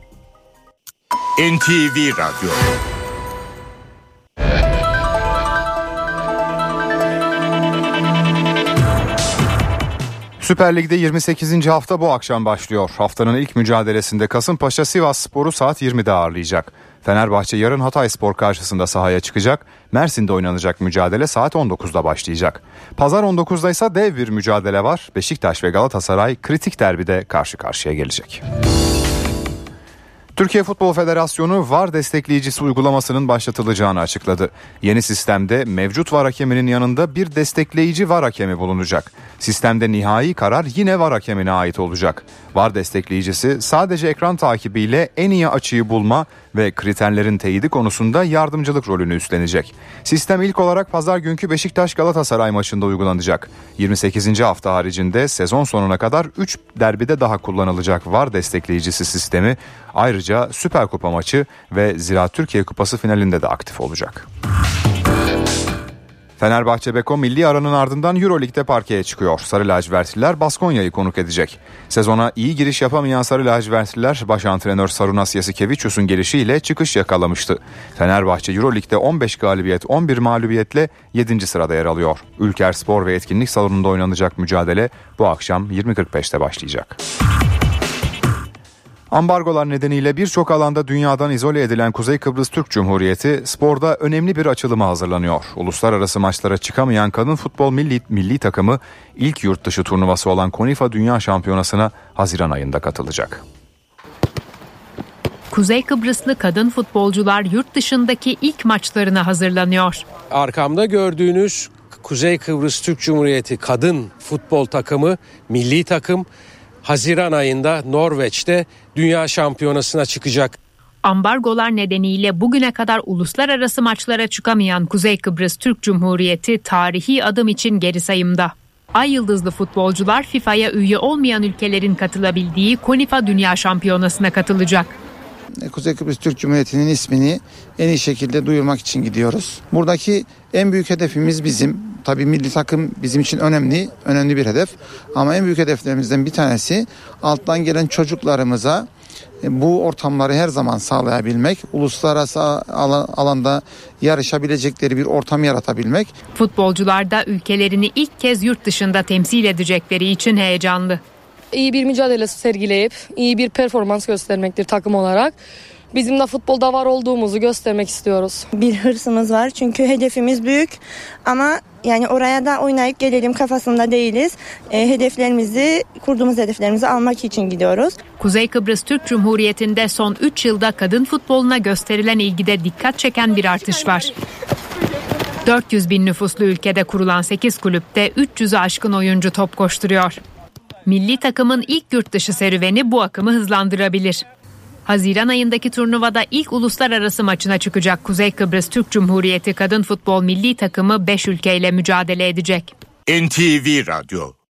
NTV Radyo Süper Lig'de 28. hafta bu akşam başlıyor. Haftanın ilk mücadelesinde Kasımpaşa Sivas Sporu saat 20'de ağırlayacak. Fenerbahçe yarın Hatay Spor karşısında sahaya çıkacak. Mersin'de oynanacak mücadele saat 19'da başlayacak. Pazar 19'da ise dev bir mücadele var. Beşiktaş ve Galatasaray kritik derbide karşı karşıya gelecek. Türkiye Futbol Federasyonu VAR destekleyicisi uygulamasının başlatılacağını açıkladı. Yeni sistemde mevcut VAR hakeminin yanında bir destekleyici VAR hakemi bulunacak. Sistemde nihai karar yine VAR hakemine ait olacak. VAR destekleyicisi sadece ekran takibiyle en iyi açıyı bulma ve kriterlerin teyidi konusunda yardımcılık rolünü üstlenecek. Sistem ilk olarak pazar günkü Beşiktaş Galatasaray maçında uygulanacak. 28. hafta haricinde sezon sonuna kadar 3 derbide daha kullanılacak VAR destekleyicisi sistemi ayrıca Süper Kupa maçı ve Ziraat Türkiye Kupası finalinde de aktif olacak. Fenerbahçe Beko milli aranın ardından Euroleague'de parkeye çıkıyor. Sarı lacivertliler Baskonya'yı konuk edecek. Sezona iyi giriş yapamayan Sarı lacivertliler baş antrenör Sarunas Yasikevicius'un gelişiyle çıkış yakalamıştı. Fenerbahçe Euroleague'de 15 galibiyet 11 mağlubiyetle 7. sırada yer alıyor. Ülker Spor ve Etkinlik Salonu'nda oynanacak mücadele bu akşam 20.45'te başlayacak. Ambargolar nedeniyle birçok alanda dünyadan izole edilen Kuzey Kıbrıs Türk Cumhuriyeti sporda önemli bir açılıma hazırlanıyor. Uluslararası maçlara çıkamayan kadın futbol milli, milli takımı ilk yurt dışı turnuvası olan Konifa Dünya Şampiyonası'na Haziran ayında katılacak. Kuzey Kıbrıslı kadın futbolcular yurt dışındaki ilk maçlarına hazırlanıyor. Arkamda gördüğünüz Kuzey Kıbrıs Türk Cumhuriyeti kadın futbol takımı, milli takım Haziran ayında Norveç'te Dünya Şampiyonası'na çıkacak. Ambargolar nedeniyle bugüne kadar uluslararası maçlara çıkamayan Kuzey Kıbrıs Türk Cumhuriyeti tarihi adım için geri sayımda. Ay yıldızlı futbolcular FIFA'ya üye olmayan ülkelerin katılabildiği Konifa Dünya Şampiyonası'na katılacak. Kuzey Kıbrıs Türk Cumhuriyeti'nin ismini en iyi şekilde duyurmak için gidiyoruz. Buradaki en büyük hedefimiz bizim. Tabii milli takım bizim için önemli, önemli bir hedef. Ama en büyük hedeflerimizden bir tanesi alttan gelen çocuklarımıza e, bu ortamları her zaman sağlayabilmek, uluslararası alanda yarışabilecekleri bir ortam yaratabilmek. Futbolcular da ülkelerini ilk kez yurt dışında temsil edecekleri için heyecanlı. İyi bir mücadele sergileyip iyi bir performans göstermektir takım olarak. Bizim de futbolda var olduğumuzu göstermek istiyoruz. Bir hırsımız var çünkü hedefimiz büyük ama yani oraya da oynayıp gelelim kafasında değiliz. E, hedeflerimizi, kurduğumuz hedeflerimizi almak için gidiyoruz. Kuzey Kıbrıs Türk Cumhuriyeti'nde son 3 yılda kadın futboluna gösterilen ilgide dikkat çeken bir artış var. 400 bin nüfuslu ülkede kurulan 8 kulüpte 300'ü aşkın oyuncu top koşturuyor. Milli takımın ilk yurt dışı serüveni bu akımı hızlandırabilir. Haziran ayındaki turnuvada ilk uluslararası maçına çıkacak Kuzey Kıbrıs Türk Cumhuriyeti kadın futbol milli takımı 5 ülkeyle mücadele edecek. NTV Radyo